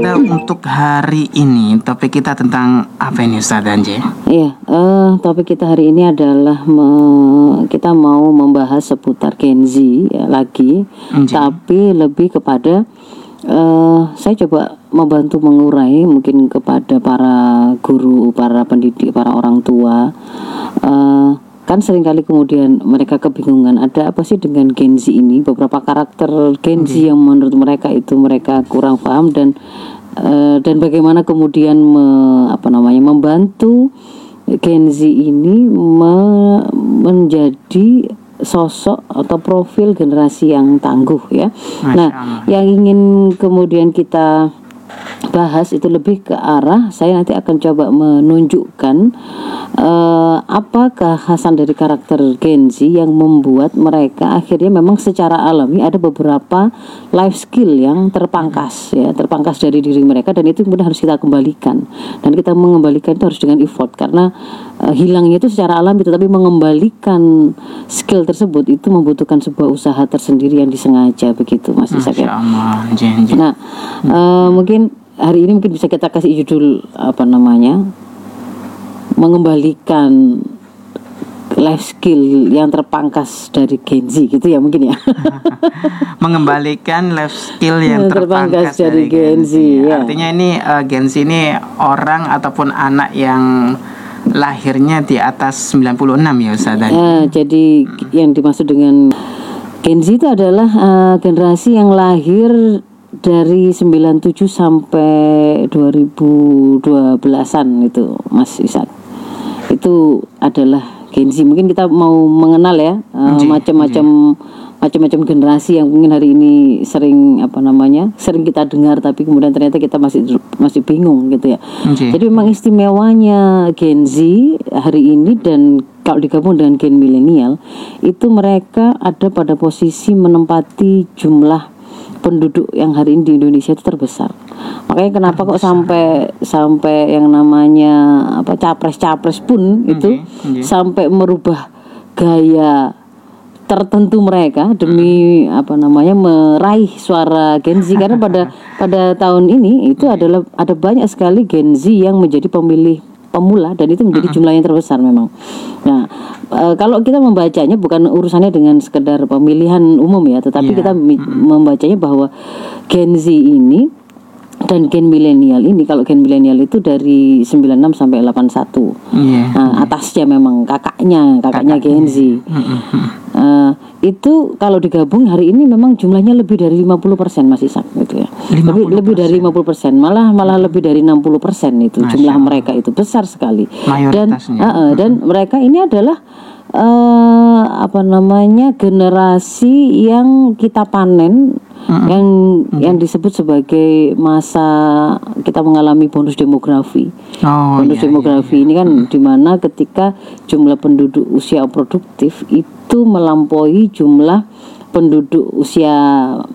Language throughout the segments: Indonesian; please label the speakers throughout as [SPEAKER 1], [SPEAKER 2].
[SPEAKER 1] Nah, untuk hari ini topik kita tentang apa ini Ustaz Anje?
[SPEAKER 2] Iya, eh, topik kita hari ini adalah me- kita mau membahas seputar Gen Z ya, lagi,
[SPEAKER 1] Nji.
[SPEAKER 2] tapi lebih kepada eh, saya coba membantu mengurai mungkin kepada para guru, para pendidik, para orang tua. eh, kan sering kali kemudian mereka kebingungan ada apa sih dengan Gen Z ini beberapa karakter Gen Z yang menurut mereka itu mereka kurang paham dan eh, dan bagaimana kemudian me- apa namanya membantu Gen Z ini me- menjadi sosok atau profil generasi yang tangguh ya.
[SPEAKER 1] Masya
[SPEAKER 2] Nah,
[SPEAKER 1] Allah.
[SPEAKER 2] yang ingin kemudian kita bahas itu lebih ke arah saya nanti akan coba menunjukkan eh, apa kekhasan dari karakter Gen Z yang membuat mereka akhirnya memang secara alami ada beberapa life skill yang terpangkas ya terpangkas dari diri mereka dan itu kemudian harus kita kembalikan dan kita mengembalikan itu harus dengan effort karena eh, hilangnya itu secara alami tetapi mengembalikan skill tersebut itu membutuhkan sebuah usaha tersendiri yang disengaja begitu Mas Ishak ya.
[SPEAKER 1] Masya Allah, Anje, Anje.
[SPEAKER 2] Nah, eh, mungkin hari ini mungkin bisa kita kasih judul apa namanya? Mengembalikan life skill yang terpangkas dari Gen Z gitu ya mungkin ya.
[SPEAKER 1] Mengembalikan life skill yang
[SPEAKER 2] Yang terpangkas
[SPEAKER 1] terpangkas
[SPEAKER 2] dari
[SPEAKER 1] dari
[SPEAKER 2] Gen
[SPEAKER 1] Gen
[SPEAKER 2] Z,
[SPEAKER 1] Z.
[SPEAKER 2] ya.
[SPEAKER 1] Artinya ini eh, Gen Z ini orang ataupun anak yang lahirnya di atas 96 ya Ustaz?
[SPEAKER 2] Eh, jadi yang dimaksud dengan Gen Z itu adalah eh, generasi yang lahir dari 97 sampai 2012-an itu Mas Isak. Itu adalah Gen Z. Mungkin kita mau mengenal ya eh, macam-macam macam-macam generasi yang mungkin hari ini sering apa namanya sering kita dengar tapi kemudian ternyata kita masih masih bingung gitu ya.
[SPEAKER 1] Nji.
[SPEAKER 2] Jadi memang istimewanya Gen Z hari ini dan kalau digabung dengan Gen milenial itu mereka ada pada posisi menempati jumlah penduduk yang hari ini di Indonesia itu terbesar. Makanya kenapa kok sampai sampai yang namanya apa capres-capres pun itu
[SPEAKER 1] nggih.
[SPEAKER 2] sampai merubah gaya tertentu mereka demi apa namanya meraih suara Gen Z karena pada pada tahun ini itu adalah ada banyak sekali Gen Z yang menjadi pemilih pemula dan itu menjadi jumlah yang terbesar memang. Nah, e, kalau kita membacanya bukan urusannya dengan sekedar pemilihan umum ya, tetapi
[SPEAKER 1] Iya.
[SPEAKER 2] kita membacanya bahwa Gen Z ini dan gen milenial ini kalau gen milenial itu dari 96 sampai 81.
[SPEAKER 1] Iya.
[SPEAKER 2] Nah, atasnya memang kakaknya, kakaknya Gen Z. Eh, itu kalau digabung hari ini memang jumlahnya lebih dari 50% Mas Isak gitu ya. Lebih, lebih dari 50%, malah malah lebih dari 60% itu
[SPEAKER 1] Masya
[SPEAKER 2] jumlah mereka itu besar sekali. Dan eh, eh, dan mereka ini adalah eh apa namanya generasi yang kita panen yang yang disebut sebagai masa kita mengalami bonus demografi.
[SPEAKER 1] Oh
[SPEAKER 2] Bonus
[SPEAKER 1] iya,
[SPEAKER 2] demografi ini kan di mana ketika jumlah penduduk usia produktif itu melampaui jumlah penduduk usia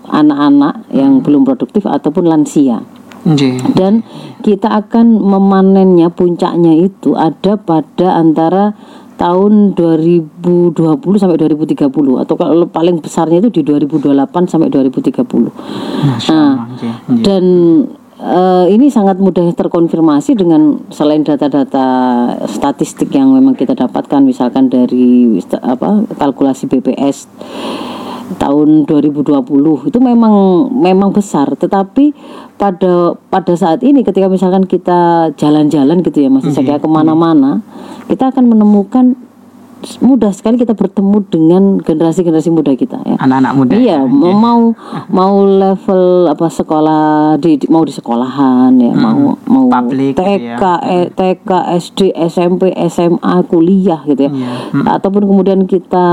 [SPEAKER 2] anak-anak yang belum produktif ataupun lansia.
[SPEAKER 1] Nji.
[SPEAKER 2] dan kita akan memanennya puncaknya itu ada pada antara tahun 2020 sampai 2030 atau kalau paling besarnya itu di 2028 sampai 2030.
[SPEAKER 1] Masya
[SPEAKER 2] Nah,
[SPEAKER 1] Nji.
[SPEAKER 2] dan eh, ini sangat mudah terkonfirmasi dengan selain data-data statistik yang memang kita dapatkan misalkan dari apa kalkulasi BPS tahun 2020 itu memang memang besar. Tetapi pada pada saat ini ketika misalkan kita jalan-jalan gitu ya Mas Isak ya ke mana-mana kita akan menemukan mudah sekali kita bertemu dengan generasi-generasi muda kita ya
[SPEAKER 1] anak-anak muda.
[SPEAKER 2] Iya, mau mau mau level apa sekolah di, mau di sekolahan ya, mau mau
[SPEAKER 1] Hmm. Public gitu
[SPEAKER 2] TK,
[SPEAKER 1] ya.
[SPEAKER 2] eh, TK, SD, SMP, SMA, kuliah gitu ya.
[SPEAKER 1] Iya.
[SPEAKER 2] Ataupun kemudian kita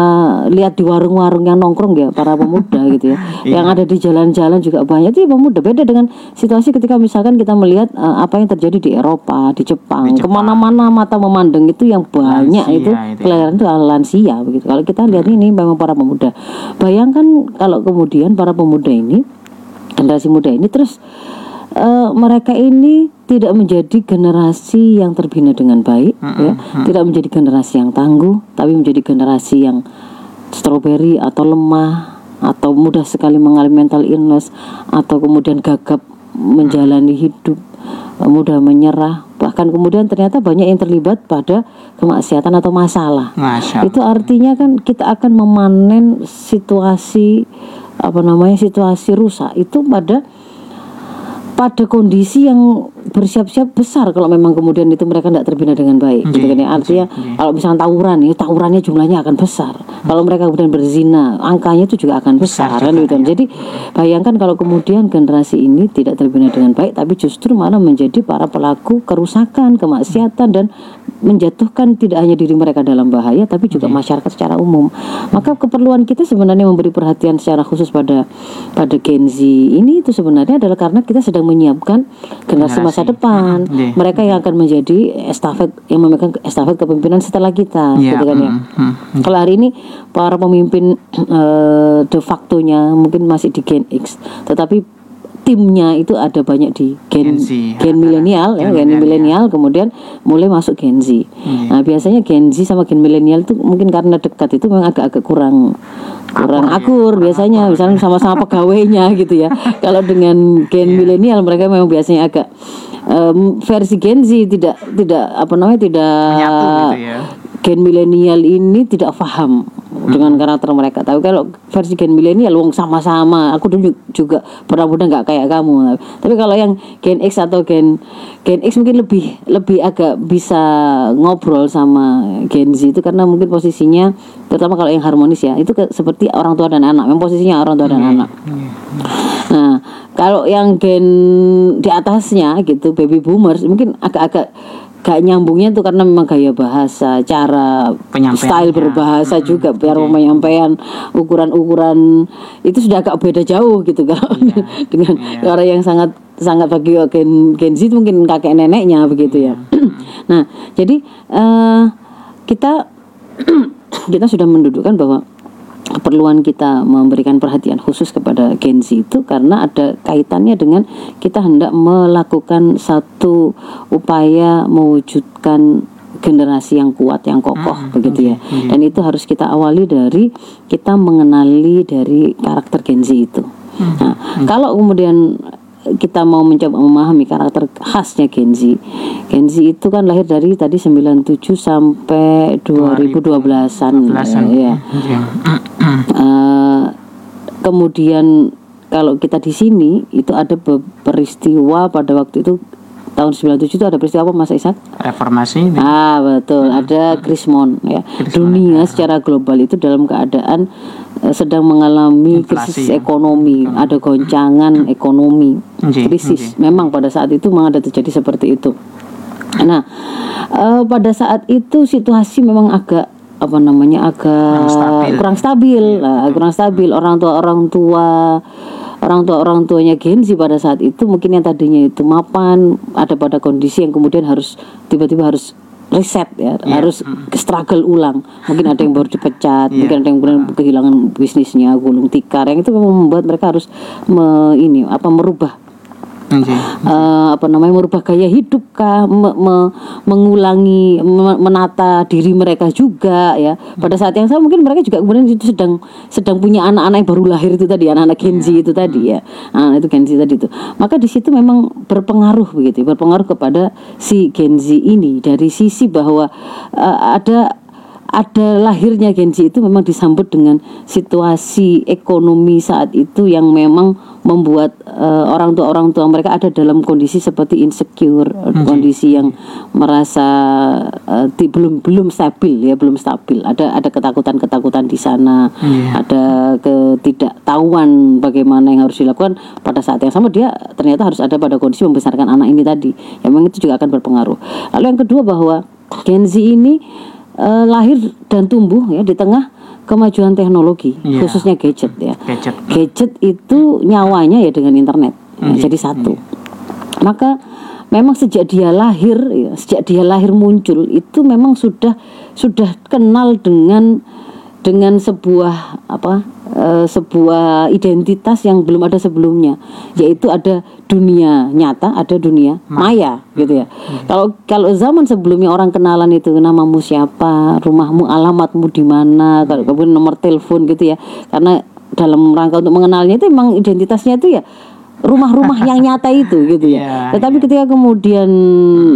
[SPEAKER 2] lihat di warung-warung yang nongkrong ya para pemuda gitu ya.
[SPEAKER 1] Iya.
[SPEAKER 2] Yang ada di jalan-jalan juga banyak itu ya pemuda. Beda dengan situasi ketika misalkan kita melihat eh, apa yang terjadi di Eropa, di Jepang,
[SPEAKER 1] Di Jepang.
[SPEAKER 2] ke mana-mana mata memandang itu yang banyak
[SPEAKER 1] Lansia
[SPEAKER 2] itu
[SPEAKER 1] itu ya.
[SPEAKER 2] Itu adalah lansia begitu. Kalau kita lihat ini memang para pemuda. Bayangkan kalau kemudian para pemuda ini generasi muda ini terus eh, mereka ini tidak menjadi generasi yang terbina dengan baik, ya, tidak menjadi generasi yang tangguh, tapi menjadi generasi yang stroberi atau lemah atau mudah sekali mengalami mental illness atau kemudian gagap menjalani hidup mudah menyerah bahkan kemudian ternyata banyak yang terlibat pada kemaksiatan atau masalah.
[SPEAKER 1] Masya
[SPEAKER 2] itu artinya kan kita akan memanen situasi apa namanya situasi rusak itu pada pada kondisi yang bersiap-siap besar kalau memang kemudian itu mereka tidak terbina dengan baik gitu kan ya. artinya kalau misalnya tawuran ya tawurannya jumlahnya akan besar. Kalau mereka kemudian berzina angkanya itu juga akan besar, kan gitu jadi bayangkan kalau kemudian generasi ini tidak terbina dengan baik tapi justru malah menjadi para pelaku kerusakan kemaksiatan dan menjatuhkan tidak hanya diri mereka dalam bahaya tapi juga masyarakat secara umum. Maka keperluan kita sebenarnya memberi perhatian secara khusus pada pada Gen Z ini itu sebenarnya adalah karena kita sedang menyiapkan generasi masa depan.
[SPEAKER 1] Iya.
[SPEAKER 2] mereka yang akan menjadi estafet yang memegang estafet kepemimpinan setelah kita
[SPEAKER 1] Iya,
[SPEAKER 2] gitu kan ya.
[SPEAKER 1] mm, mm.
[SPEAKER 2] kalau hari ini para pemimpin eh, de facto-nya mungkin masih di Gen X tetapi timnya itu ada banyak di Gen
[SPEAKER 1] Gen Z,
[SPEAKER 2] Gen milenial ya,
[SPEAKER 1] Gen
[SPEAKER 2] Gen
[SPEAKER 1] milenial.
[SPEAKER 2] kemudian mulai masuk Gen Z.
[SPEAKER 1] Iya.
[SPEAKER 2] Nah, biasanya Gen Z sama Gen milenial itu mungkin karena dekat itu memang agak-agak kurang kurang akur, biasanya misalnya sama-sama pegawainya gitu ya. Kalau dengan Gen
[SPEAKER 1] Iya.
[SPEAKER 2] milenial mereka memang biasanya agak em, versi Gen Z tidak tidak apa namanya tidak
[SPEAKER 1] Menyatu gitu ya.
[SPEAKER 2] Gen milenial ini tidak paham dengan karakter mereka. Tapi kalau versi gen milenial, wong sama-sama. Aku dulu juga pernah muda nggak kayak kamu. Tapi kalau yang gen X atau gen gen X mungkin lebih lebih agak bisa ngobrol sama gen Z itu karena mungkin posisinya, terutama kalau yang harmonis ya, itu ke- seperti orang tua dan anak. Memang posisinya orang tua dan anak. Nah, kalau yang gen di atasnya gitu, baby boomers mungkin agak-agak gak nyambungnya tuh karena memang gaya bahasa, cara
[SPEAKER 1] Penyampaiannya.
[SPEAKER 2] style berbahasa juga, biar penyampaian ukuran-ukuran itu sudah agak beda jauh gitu kalau dengan orang yang sangat sangat bagi gen gen Z itu mungkin kakek neneknya begitu ya. nah, jadi eh, kita kita sudah mendudukkan bahwa keperluan kita memberikan perhatian khusus kepada Gen Z itu karena ada kaitannya dengan kita hendak melakukan satu upaya mewujudkan generasi yang kuat yang kokoh begitu ya. Dan itu harus kita awali dari kita mengenali dari karakter Gen Z itu. Nah kalau kemudian kita mau mencoba memahami karakter khasnya Gen Z. Gen Z itu kan lahir dari tadi 97 sampai 2012-an.
[SPEAKER 1] Belasan.
[SPEAKER 2] ya.
[SPEAKER 1] Iya.
[SPEAKER 2] Eh, kemudian kalau kita di sini itu ada peristiwa pada waktu itu tahun 97 itu ada peristiwa apa Mas Ishak?
[SPEAKER 1] Reformasi ini.
[SPEAKER 2] Ah betul, ada Krismon ya. Dunia secara global itu dalam keadaan eh, sedang mengalami krisis
[SPEAKER 1] Inflasi, ya.
[SPEAKER 2] ekonomi, ada goncangan ekonomi,
[SPEAKER 1] Nggih,
[SPEAKER 2] krisis. Memang pada saat itu memang ada terjadi seperti itu. Nah, eh, pada saat itu situasi memang agak apa namanya agak
[SPEAKER 1] Kurang stabil.
[SPEAKER 2] kurang stabil, lah, kurang stabil. Orang tua orang tua orang tua orang tuanya Gen Z pada saat itu mungkin yang tadinya itu mapan ada pada kondisi yang kemudian harus tiba-tiba harus reset ya harus struggle ulang. Mungkin ada yang baru dipecat mungkin ada yang kemudian kehilangan bisnisnya gulung tikar. Yang itu memang membuat mereka harus me- ini apa merubah Eh, apa namanya merubah gaya hidup kah? Me- me- mengulangi me- menata diri mereka juga ya. Pada saat yang sama mungkin mereka juga kemudian itu sedang sedang punya anak-anak yang baru lahir itu tadi anak-anak Gen Z itu tadi ya. Anak itu Gen Z tadi itu. Maka di situ memang berpengaruh begitu berpengaruh kepada si Gen Z ini. Dari sisi bahwa eh, ada ada lahirnya Gen Z itu memang disambut dengan situasi ekonomi saat itu yang memang membuat eh, orang tua orang tua mereka ada dalam kondisi seperti insecure, kondisi yang merasa eh, ti- belum belum stabil ya, belum stabil. Ada ada ketakutan-ketakutan di sana, ada ketidaktahuan bagaimana yang harus dilakukan pada saat yang sama dia ternyata harus ada pada kondisi membesarkan anak ini tadi. Ya, memang itu juga akan berpengaruh. Lalu yang kedua bahwa Gen Z ini eh, lahir dan tumbuh ya di tengah kemajuan teknologi
[SPEAKER 1] Iya.
[SPEAKER 2] khususnya gadget ya
[SPEAKER 1] Gadget.
[SPEAKER 2] gadget itu nyawanya ya dengan internet ya,
[SPEAKER 1] Iya,
[SPEAKER 2] jadi satu maka memang sejak dia lahir ya, sejak dia lahir muncul itu memang sudah sudah kenal dengan dengan sebuah apa eh, sebuah identitas yang belum ada sebelumnya yaitu ada dunia nyata ada dunia maya gitu ya. Kalau kalau zaman sebelumnya orang kenalan itu namamu siapa? Rumahmu alamatmu di mana? Kalau kemudian nomor telepon gitu ya. Karena dalam rangka untuk mengenalnya itu memang identitasnya itu ya rumah-rumah yang nyata itu gitu ya.
[SPEAKER 1] Iya,
[SPEAKER 2] Tetapi ketika kemudian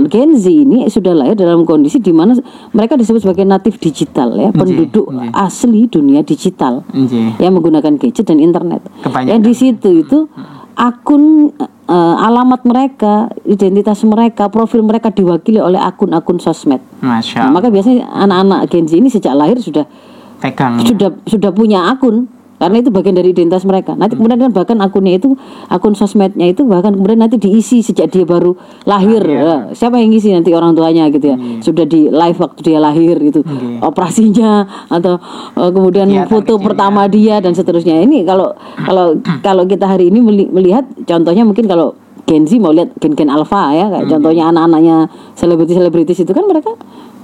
[SPEAKER 2] Gen Z ini sudah lahir dalam kondisi di mana mereka disebut sebagai natif digital ya, penduduk asli dunia digital
[SPEAKER 1] Nggih.
[SPEAKER 2] yang menggunakan gadget dan internet.
[SPEAKER 1] Kebanyakan.
[SPEAKER 2] Yang di situ itu akun eh, alamat mereka, identitas mereka, profil mereka diwakili oleh akun-akun sosmed.
[SPEAKER 1] Masya
[SPEAKER 2] Nah, maka biasanya anak-anak Gen Z ini sejak lahir sudah
[SPEAKER 1] Pegang.
[SPEAKER 2] sudah sudah punya akun karena itu bagian dari identitas mereka. Nanti kemudian kan bahkan akunnya itu akun sosmednya itu bahkan kemudian nanti diisi sejak dia baru lahir. Ya, siapa yang ngisi nanti orang tuanya gitu ya. Sudah di live waktu dia lahir itu operasinya atau eh, kemudian
[SPEAKER 1] Kegiatan
[SPEAKER 2] foto pertama dia dan seterusnya. Ini kalau kalau kalau kita hari ini meli- melihat contohnya mungkin kalau Gen Z mau lihat gen-gen alpha ya kayak contohnya anak-anaknya selebriti-selebritis itu kan mereka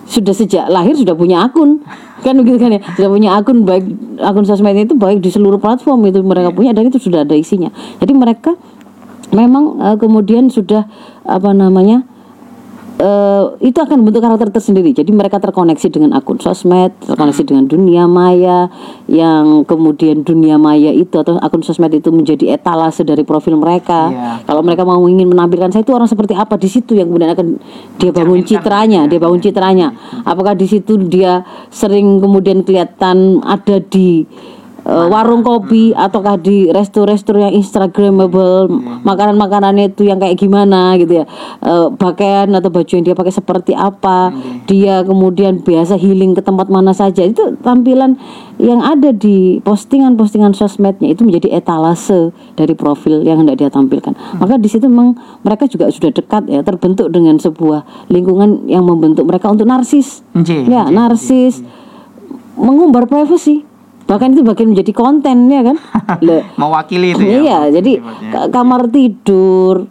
[SPEAKER 2] sudah sejak lahir sudah punya akun. Kan begitu kan ya? Sudah punya akun baik akun sosmed itu baik di seluruh platform itu mereka punya dan itu sudah ada isinya. Jadi mereka memang eh, kemudian sudah apa namanya eh, itu akan membentuk karakter tersendiri. Jadi mereka terkoneksi dengan akun sosmed, terkoneksi dengan dunia maya, yang kemudian dunia maya itu atau akun sosmed itu menjadi etalase dari profil mereka.
[SPEAKER 1] Iya.
[SPEAKER 2] Kalau mereka mau ingin menampilkan saya itu orang seperti apa di situ yang kemudian akan dia bangun citranya, dia bangun citranya. Apakah di situ dia sering kemudian kelihatan ada di eh, warung kopi ataukah di resto-resto yang instagramable makanan-makanannya itu yang kayak gimana gitu ya. Eh, pakaian atau baju yang dia pakai seperti apa dia kemudian biasa healing ke tempat mana saja. Itu tampilan yang ada di postingan-postingan sosmednya itu menjadi etalase dari profil yang hendak dia tampilkan. Maka di situ memang mereka juga sudah dekat ya terbentuk dengan sebuah lingkungan yang membentuk mereka untuk narsis.
[SPEAKER 1] Nggih,
[SPEAKER 2] ya narsis mengumbar privacy bahkan itu bagian menjadi konten ya kan
[SPEAKER 1] Mewakili itu ya.
[SPEAKER 2] iya jadi kamar tidur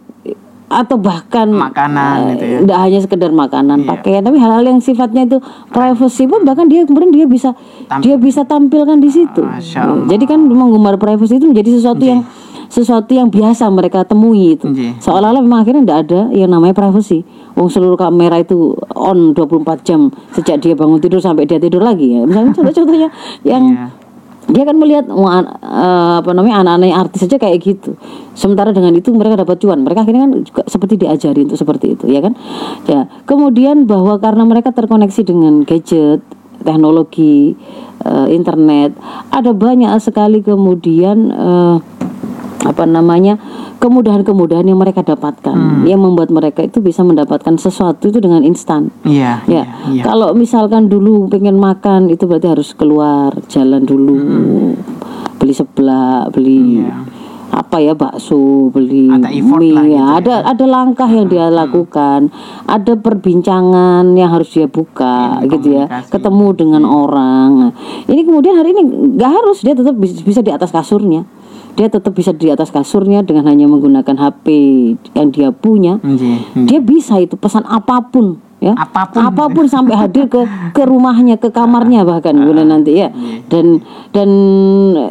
[SPEAKER 2] atau bahkan
[SPEAKER 1] Makanan
[SPEAKER 2] eh,
[SPEAKER 1] gitu ya.
[SPEAKER 2] tidak hanya sekedar makanan
[SPEAKER 1] Iya.
[SPEAKER 2] pakaian tapi hal-hal yang sifatnya itu privacy pun bahkan dia kemudian dia bisa dia bisa tampilkan di situ
[SPEAKER 1] Masya Allah.
[SPEAKER 2] jadi kan mengumbar privacy itu menjadi sesuatu yang sesuatu yang biasa mereka temui itu seolah-olah memang akhirnya tidak ada yang namanya privacy Wong seluruh kamera itu on 24 jam sejak dia bangun tidur sampai dia tidur lagi ya misalnya contoh-contohnya yang
[SPEAKER 1] Iya.
[SPEAKER 2] Dia kan melihat eh, apa namanya anak-anak artis saja kayak gitu. Sementara dengan itu mereka dapat cuan. Mereka akhirnya kan juga seperti diajari untuk seperti itu ya kan? Ya. Kemudian bahwa karena mereka terkoneksi dengan gadget teknologi eh, internet ada banyak sekali kemudian eh, apa namanya kemudahan-kemudahan yang mereka dapatkan yang membuat mereka itu bisa mendapatkan sesuatu itu dengan instan
[SPEAKER 1] Iya.
[SPEAKER 2] Ya,
[SPEAKER 1] Iya. iya.
[SPEAKER 2] kalau misalkan dulu pengen makan itu berarti harus keluar jalan dulu, beli seblak, beli
[SPEAKER 1] Iya.
[SPEAKER 2] apa ya bakso, beli
[SPEAKER 1] Ada
[SPEAKER 2] mie,
[SPEAKER 1] lah
[SPEAKER 2] ya.
[SPEAKER 1] gitu ya.
[SPEAKER 2] ada ada langkah yang dia lakukan, ada perbincangan yang harus dia buka,
[SPEAKER 1] Iya,
[SPEAKER 2] gitu ya, ketemu dengan orang. Nah, Ini kemudian hari ini nggak harus dia tetap bis- bisa di atas kasurnya. Dia tetap bisa di atas kasurnya dengan hanya menggunakan HP yang dia punya.
[SPEAKER 1] Nggih.
[SPEAKER 2] dia bisa itu pesan apa pun ya.
[SPEAKER 1] Apa
[SPEAKER 2] pun. apa pun sampai hadir ke ke rumahnya ke kamarnya bahkan kemudian nanti ya. Dan dan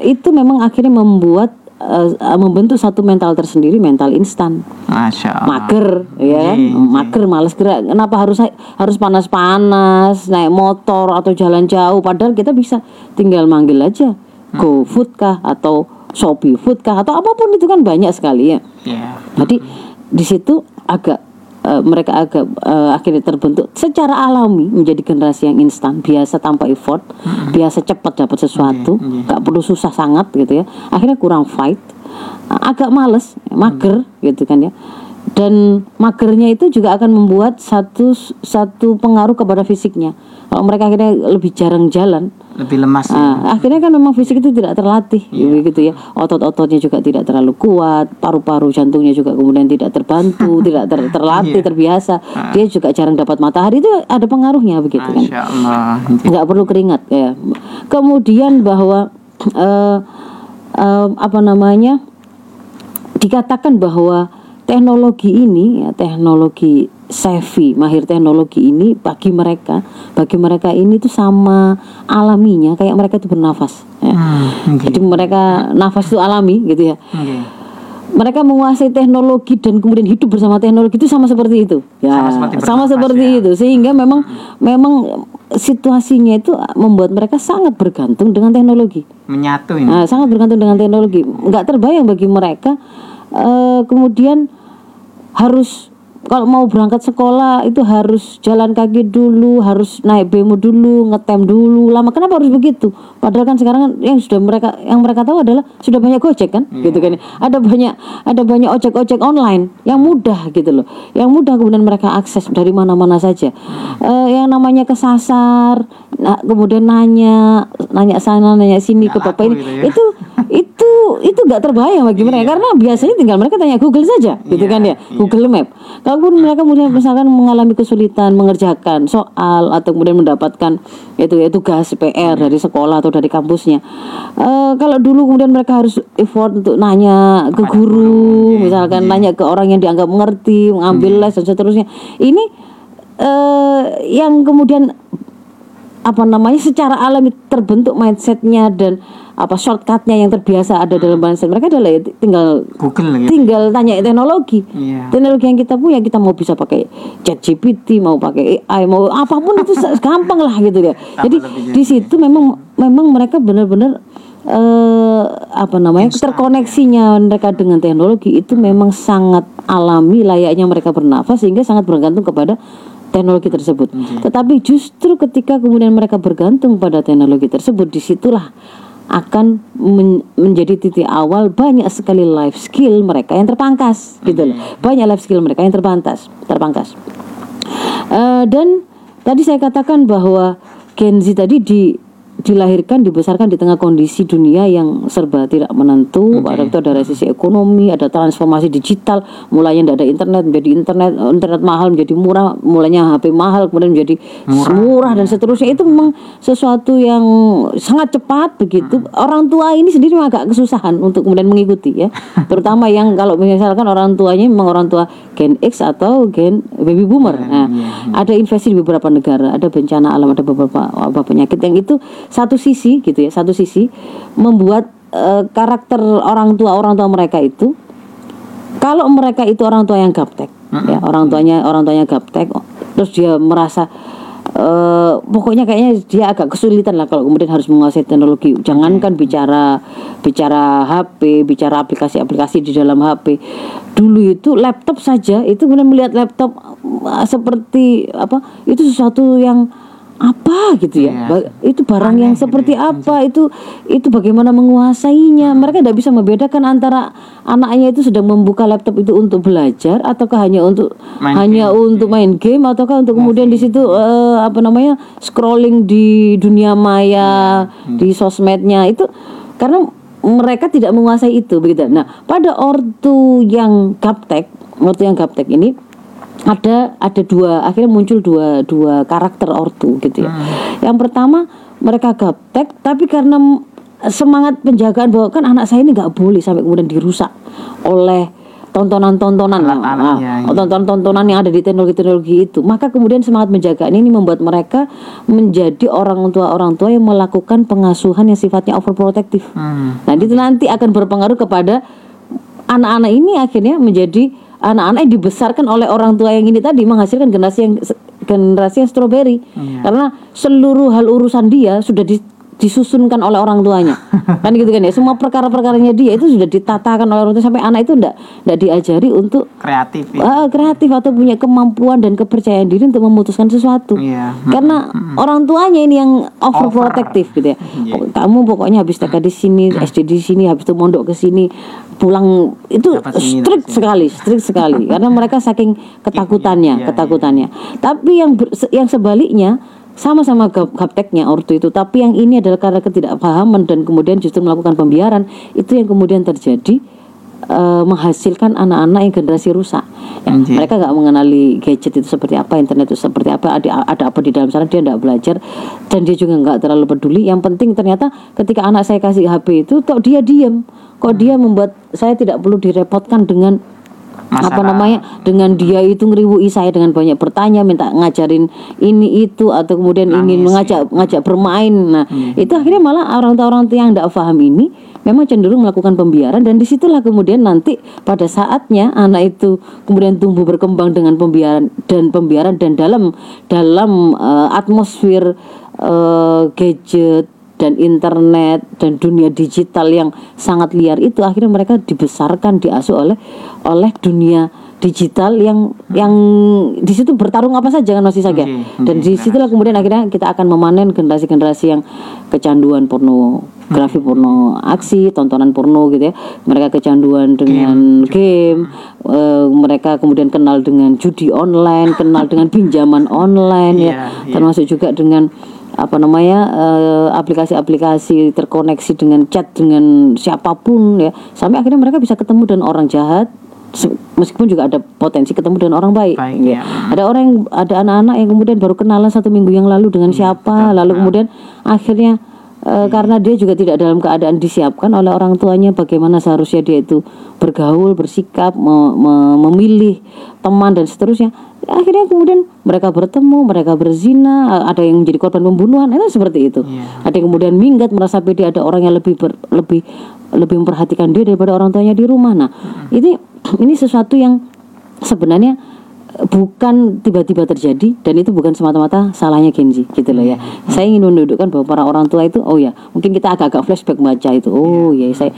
[SPEAKER 2] itu memang akhirnya membuat eh, membentuk satu mental tersendiri mental instan.
[SPEAKER 1] Masya Allah.
[SPEAKER 2] mager ya.
[SPEAKER 1] Iya,
[SPEAKER 2] mager males gerak. Kenapa harus harus panas-panas naik motor atau jalan jauh? Padahal kita bisa tinggal manggil aja
[SPEAKER 1] Hmm.
[SPEAKER 2] GoFood kah atau Shopee Food kah atau apa pun itu kan banyak sekali ya
[SPEAKER 1] Iya.
[SPEAKER 2] jadi di situ agak eh, mereka agak eh, akhirnya terbentuk secara alami menjadi generasi yang instan, biasa tanpa effort, biasa cepat dapat sesuatu, nggak perlu susah sangat gitu ya. Akhirnya kurang fight, agak males, mager gitu kan ya. Dan magernya itu juga akan membuat satu satu pengaruh kepada fisiknya. Kalau mereka akhirnya lebih jarang jalan,
[SPEAKER 1] Lebih lemas ya.
[SPEAKER 2] Akhirnya kan memang fisik itu tidak terlatih gitu ya. Otot-ototnya juga tidak terlalu kuat, paru-paru jantungnya juga kemudian tidak terbantu, tidak ter- terlatih, terbiasa. Dia juga jarang dapat matahari itu ada pengaruhnya begitu kan.
[SPEAKER 1] Masya Allah. Nggih.
[SPEAKER 2] Nggak perlu keringat ya. Kemudian bahwa eh, eh, apa namanya? dikatakan bahwa teknologi ini ya teknologi savvy mahir teknologi ini bagi mereka bagi mereka ini tuh sama alaminya kayak mereka itu bernafas ya.
[SPEAKER 1] Hmm, oke.
[SPEAKER 2] jadi mereka nafas itu alami gitu ya
[SPEAKER 1] Oke.
[SPEAKER 2] mereka menguasai teknologi dan kemudian hidup bersama teknologi itu sama seperti itu ya
[SPEAKER 1] Sama seperti
[SPEAKER 2] sama
[SPEAKER 1] bernafas,
[SPEAKER 2] seperti
[SPEAKER 1] ya.
[SPEAKER 2] itu sehingga memang memang situasinya itu membuat mereka sangat bergantung dengan teknologi
[SPEAKER 1] Menyatu ini.
[SPEAKER 2] Nah, sangat bergantung dengan teknologi. Nggak terbayang bagi mereka eh, kemudian harus kalau mau berangkat sekolah itu harus jalan kaki dulu, harus naik bemo dulu, ngetem dulu. Lama kenapa harus begitu? Padahal kan sekarang kan yang sudah mereka yang mereka tahu adalah sudah banyak Gojek kan, gitu kan. Ada banyak ada banyak ojek-ojek online yang mudah gitu loh. Yang mudah kemudian mereka akses dari mana-mana saja. Eh, yang namanya kesasar, nah, kemudian nanya, nanya sana, nanya sini ke
[SPEAKER 1] Nggak
[SPEAKER 2] bapak ini.
[SPEAKER 1] gitu ya.
[SPEAKER 2] Itu itu itu nggak terbayang bagi mereka karena biasanya tinggal mereka tanya Google saja gitu
[SPEAKER 1] Iya,
[SPEAKER 2] kan ya
[SPEAKER 1] iya.
[SPEAKER 2] Google Map kalaupun mereka kemudian misalkan mengalami kesulitan mengerjakan soal atau kemudian mendapatkan itu ya tugas PR dari sekolah atau dari kampusnya Eh, kalau dulu kemudian mereka harus effort untuk nanya ke guru
[SPEAKER 1] iya,
[SPEAKER 2] misalkan
[SPEAKER 1] iya.
[SPEAKER 2] nanya ke orang yang dianggap mengerti mengambil les dan seterusnya ini eh yang kemudian apa namanya secara alami terbentuk mindsetnya dan apa shortcutnya yang terbiasa ada dalam mindset mereka adalah ya tinggal
[SPEAKER 1] Google gitu.
[SPEAKER 2] tinggal tanya teknologi.
[SPEAKER 1] Iya.
[SPEAKER 2] teknologi yang kita punya kita mau bisa pakai chat GPT mau pakai AI mau apa pun itu gampang lah gitu ya jadi di situ memang memang mereka benar-benar eh apa namanya terkoneksinya mereka dengan teknologi itu memang sangat alami layaknya mereka bernafas sehingga sangat bergantung kepada teknologi tersebut. Tetapi justru ketika kemudian mereka bergantung pada teknologi tersebut, di situlah akan men- menjadi titik awal banyak sekali life skill mereka yang terpangkas, gitu loh. Banyak life skill mereka yang terpangkas, terpangkas. Eh, dan tadi saya katakan bahwa Gen Z tadi di dilahirkan dibesarkan di tengah kondisi dunia yang serba tidak menentu. Ada itu ada resesi ekonomi ada transformasi digital mulainya tidak ada internet menjadi internet internet mahal menjadi murah mulainya HP mahal kemudian menjadi murah, dan seterusnya. Itu memang sesuatu yang sangat cepat begitu. Orang tua ini sendiri memang agak kesusahan untuk kemudian mengikuti ya. Terutama yang kalau misalkan orang tuanya memang orang tua Gen X atau Gen Baby Boomer. Nah ada investasi di beberapa negara ada bencana alam ada beberapa wabah penyakit yang itu satu sisi gitu ya satu sisi membuat eh, karakter orang tua orang tua mereka itu kalau mereka itu orang tua yang gaptek ya orang tuanya orang tuanya gaptek terus dia merasa eh pokoknya kayaknya dia agak kesulitan lah kalau kemudian harus menguasai teknologi. Jangankan bicara bicara HP bicara aplikasi-aplikasi di dalam HP dulu itu laptop saja itu kemudian melihat laptop eh, seperti apa itu sesuatu yang apa gitu ya?
[SPEAKER 1] Iya.
[SPEAKER 2] Ba- itu barang yang
[SPEAKER 1] Aneh gitu
[SPEAKER 2] seperti
[SPEAKER 1] ya.
[SPEAKER 2] apa? Itu itu bagaimana menguasainya? Mereka tidak bisa membedakan antara anaknya itu sedang membuka laptop itu untuk belajar ataukah hanya untuk
[SPEAKER 1] Main
[SPEAKER 2] hanya untuk main game ataukah untuk kemudian di situ eh, apa namanya scrolling di dunia maya di sosmednya? Itu karena mereka tidak menguasai itu begitu. Nah pada ortu yang gaptek ortu yang gaptek ini ada ada dua akhirnya muncul dua dua karakter ortu gitu ya. Yang pertama mereka gaptek tapi karena semangat penjagaan bahwa kan anak saya ini nggak boleh sampai kemudian dirusak oleh tontonan-tontonan lah, ah,
[SPEAKER 1] ya, iya.
[SPEAKER 2] tontonan-tontonan yang ada di teknologi-teknologi itu. Maka kemudian semangat penjagaan ini membuat mereka menjadi orang tua orang tua yang melakukan pengasuhan yang sifatnya overprotective.
[SPEAKER 1] Hmm.
[SPEAKER 2] Nah, itu nanti akan berpengaruh kepada anak-anak ini akhirnya menjadi anak-anak yang dibesarkan oleh orang tua yang ini tadi menghasilkan generasi yang generasi yang stroberi.
[SPEAKER 1] Iya.
[SPEAKER 2] Karena seluruh hal urusan dia sudah di- disusunkan oleh orang tuanya. kan gitu kan ya. Semua perkara-perkaranya dia itu sudah ditatakan oleh orang tua sampai anak itu enggak enggak diajari untuk
[SPEAKER 1] Kreatif ya.
[SPEAKER 2] ah, kreatif atau punya kemampuan dan kepercayaan diri untuk memutuskan sesuatu.
[SPEAKER 1] Iya.
[SPEAKER 2] Karena orang tuanya ini yang overprotective gitu ya.
[SPEAKER 1] Iya.
[SPEAKER 2] Pokok- Kamu pokoknya habis TK di sini, SD di sini, habis itu mondok ke sini, pulang itu
[SPEAKER 1] sini,
[SPEAKER 2] strict sekali, strict sekali. Karena mereka saking ketakutannya,
[SPEAKER 1] Iya,
[SPEAKER 2] ketakutannya. Tapi yang ber- yang sebaliknya sama-sama gap- gapteknya ortu itu, tapi yang ini adalah karena ketidakpahaman dan kemudian justru melakukan pembiaran, itu yang kemudian terjadi eh, menghasilkan anak-anak yang generasi rusak. Ya,
[SPEAKER 1] Anjir.
[SPEAKER 2] mereka nggak mengenali gadget itu seperti apa, internet itu seperti apa, ada, ada apa di dalam sana dia nggak belajar dan dia juga nggak terlalu peduli. Yang penting ternyata ketika anak saya kasih HP itu, kok dia diem, kok dia membuat saya tidak perlu direpotkan dengan apa
[SPEAKER 1] Masalah-
[SPEAKER 2] namanya? Dengan dia itu ngeriwui saya dengan banyak bertanya minta ngajarin ini itu atau kemudian ingin mengajak ngajak bermain. Nah itu akhirnya malah orang tua orang tua yang tidak paham ini memang cenderung melakukan pembiaran dan di situlah kemudian nanti pada saatnya anak itu kemudian tumbuh berkembang dengan pembiaran dan pembiaran dan dalam dalam eh, atmosfer eh, gadget dan internet dan dunia digital yang sangat liar itu akhirnya mereka dibesarkan diasuh oleh oleh dunia digital yang yang di situ bertarung apa saja kan masih saja
[SPEAKER 1] Oke,
[SPEAKER 2] dan
[SPEAKER 1] oke,
[SPEAKER 2] di situlah kemudian akhirnya kita akan memanen generasi-generasi yang kecanduan pornografi porno aksi tontonan porno gitu ya. Mereka kecanduan dengan game, eh, mereka kemudian kenal dengan judi online kenal dengan pinjaman online ya.
[SPEAKER 1] Iya, iya.
[SPEAKER 2] termasuk juga dengan apa namanya eh, aplikasi-aplikasi terkoneksi dengan chat dengan siapa pun ya. Sampai akhirnya mereka bisa ketemu dengan orang jahat meskipun juga ada potensi ketemu dengan orang baik,
[SPEAKER 1] Baik,
[SPEAKER 2] ya.
[SPEAKER 1] ya.
[SPEAKER 2] ada orang yang ada anak-anak yang kemudian baru kenalan satu minggu yang lalu dengan siapa lalu kemudian akhirnya eh, karena dia juga tidak dalam keadaan disiapkan oleh orang tuanya bagaimana seharusnya dia itu bergaul bersikap me- me- memilih teman dan seterusnya. Akhirnya kemudian mereka bertemu mereka berzina ada yang menjadi korban pembunuhan itu seperti itu.
[SPEAKER 1] Iya.
[SPEAKER 2] ada yang kemudian minggat merasa pede ada orang yang lebih ber- lebih lebih memperhatikan dia daripada orang tuanya di rumah. Nah ini ini sesuatu yang sebenarnya eh, bukan tiba-tiba terjadi dan itu bukan semata-mata salahnya Genji gitu loh ya. Saya ingin menundukkan bahwa para orang tua itu oh ya, mungkin kita agak-agak flashback baca itu. Oh ya, saya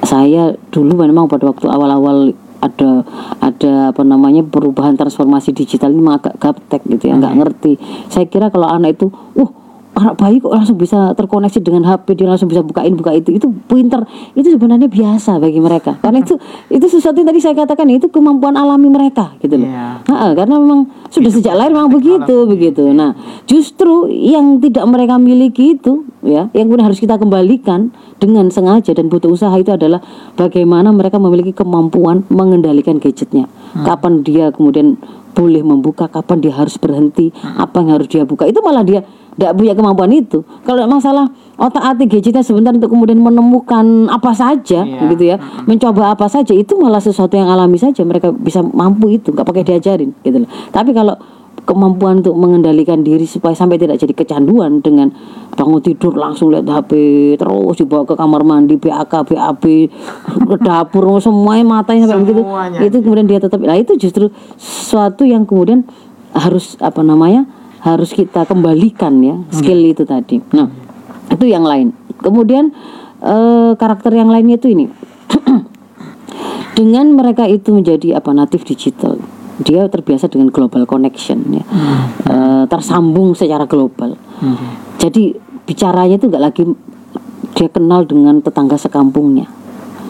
[SPEAKER 2] saya dulu memang pada waktu awal-awal ada ada apa namanya perubahan transformasi digital ini agak gaptek gitu ya, nggak ngerti. Saya kira kalau anak itu, uh anak bayi kok langsung bisa terkoneksi dengan HP dia langsung bisa bukain buka itu. Itu pinter. Itu sebenarnya biasa bagi mereka. Karena itu itu sesuatu yang tadi saya katakan itu kemampuan alami mereka gitu loh.
[SPEAKER 1] Iya.
[SPEAKER 2] Ha, karena memang sudah sejak lahir memang begitu begitu. Nah justru yang tidak mereka miliki itu ya yang kemudian harus kita kembalikan dengan sengaja dan butuh usaha itu adalah bagaimana mereka memiliki kemampuan mengendalikan gadgetnya. Kapan dia kemudian boleh membuka kapan dia harus berhenti apa yang harus dia buka. Itu malah dia tidak punya kemampuan itu. Kalau masalah otak atik gadgetnya sebentar untuk kemudian menemukan apa saja
[SPEAKER 1] Iya.
[SPEAKER 2] gitu ya. Mencoba apa saja itu malah sesuatu yang alami saja mereka bisa mampu itu. Nggak pakai diajarin gitu loh. Tapi kalau kemampuan untuk mengendalikan diri supaya sampai tidak jadi kecanduan dengan bangun tidur langsung lihat HP terus dibawa ke kamar mandi BAK BAB ke dapur semuanya matanya sampai begitu. Itu kemudian dia tetap nah itu justru sesuatu yang kemudian harus apa namanya harus kita kembalikan ya skill itu tadi. Nah itu yang lain. Kemudian eh, karakter yang lainnya itu ini. Dengan mereka itu menjadi apa natif digital. Dia terbiasa dengan global connection ya. Eh, tersambung secara global. Jadi bicaranya itu nggak lagi dia kenal dengan tetangga sekampungnya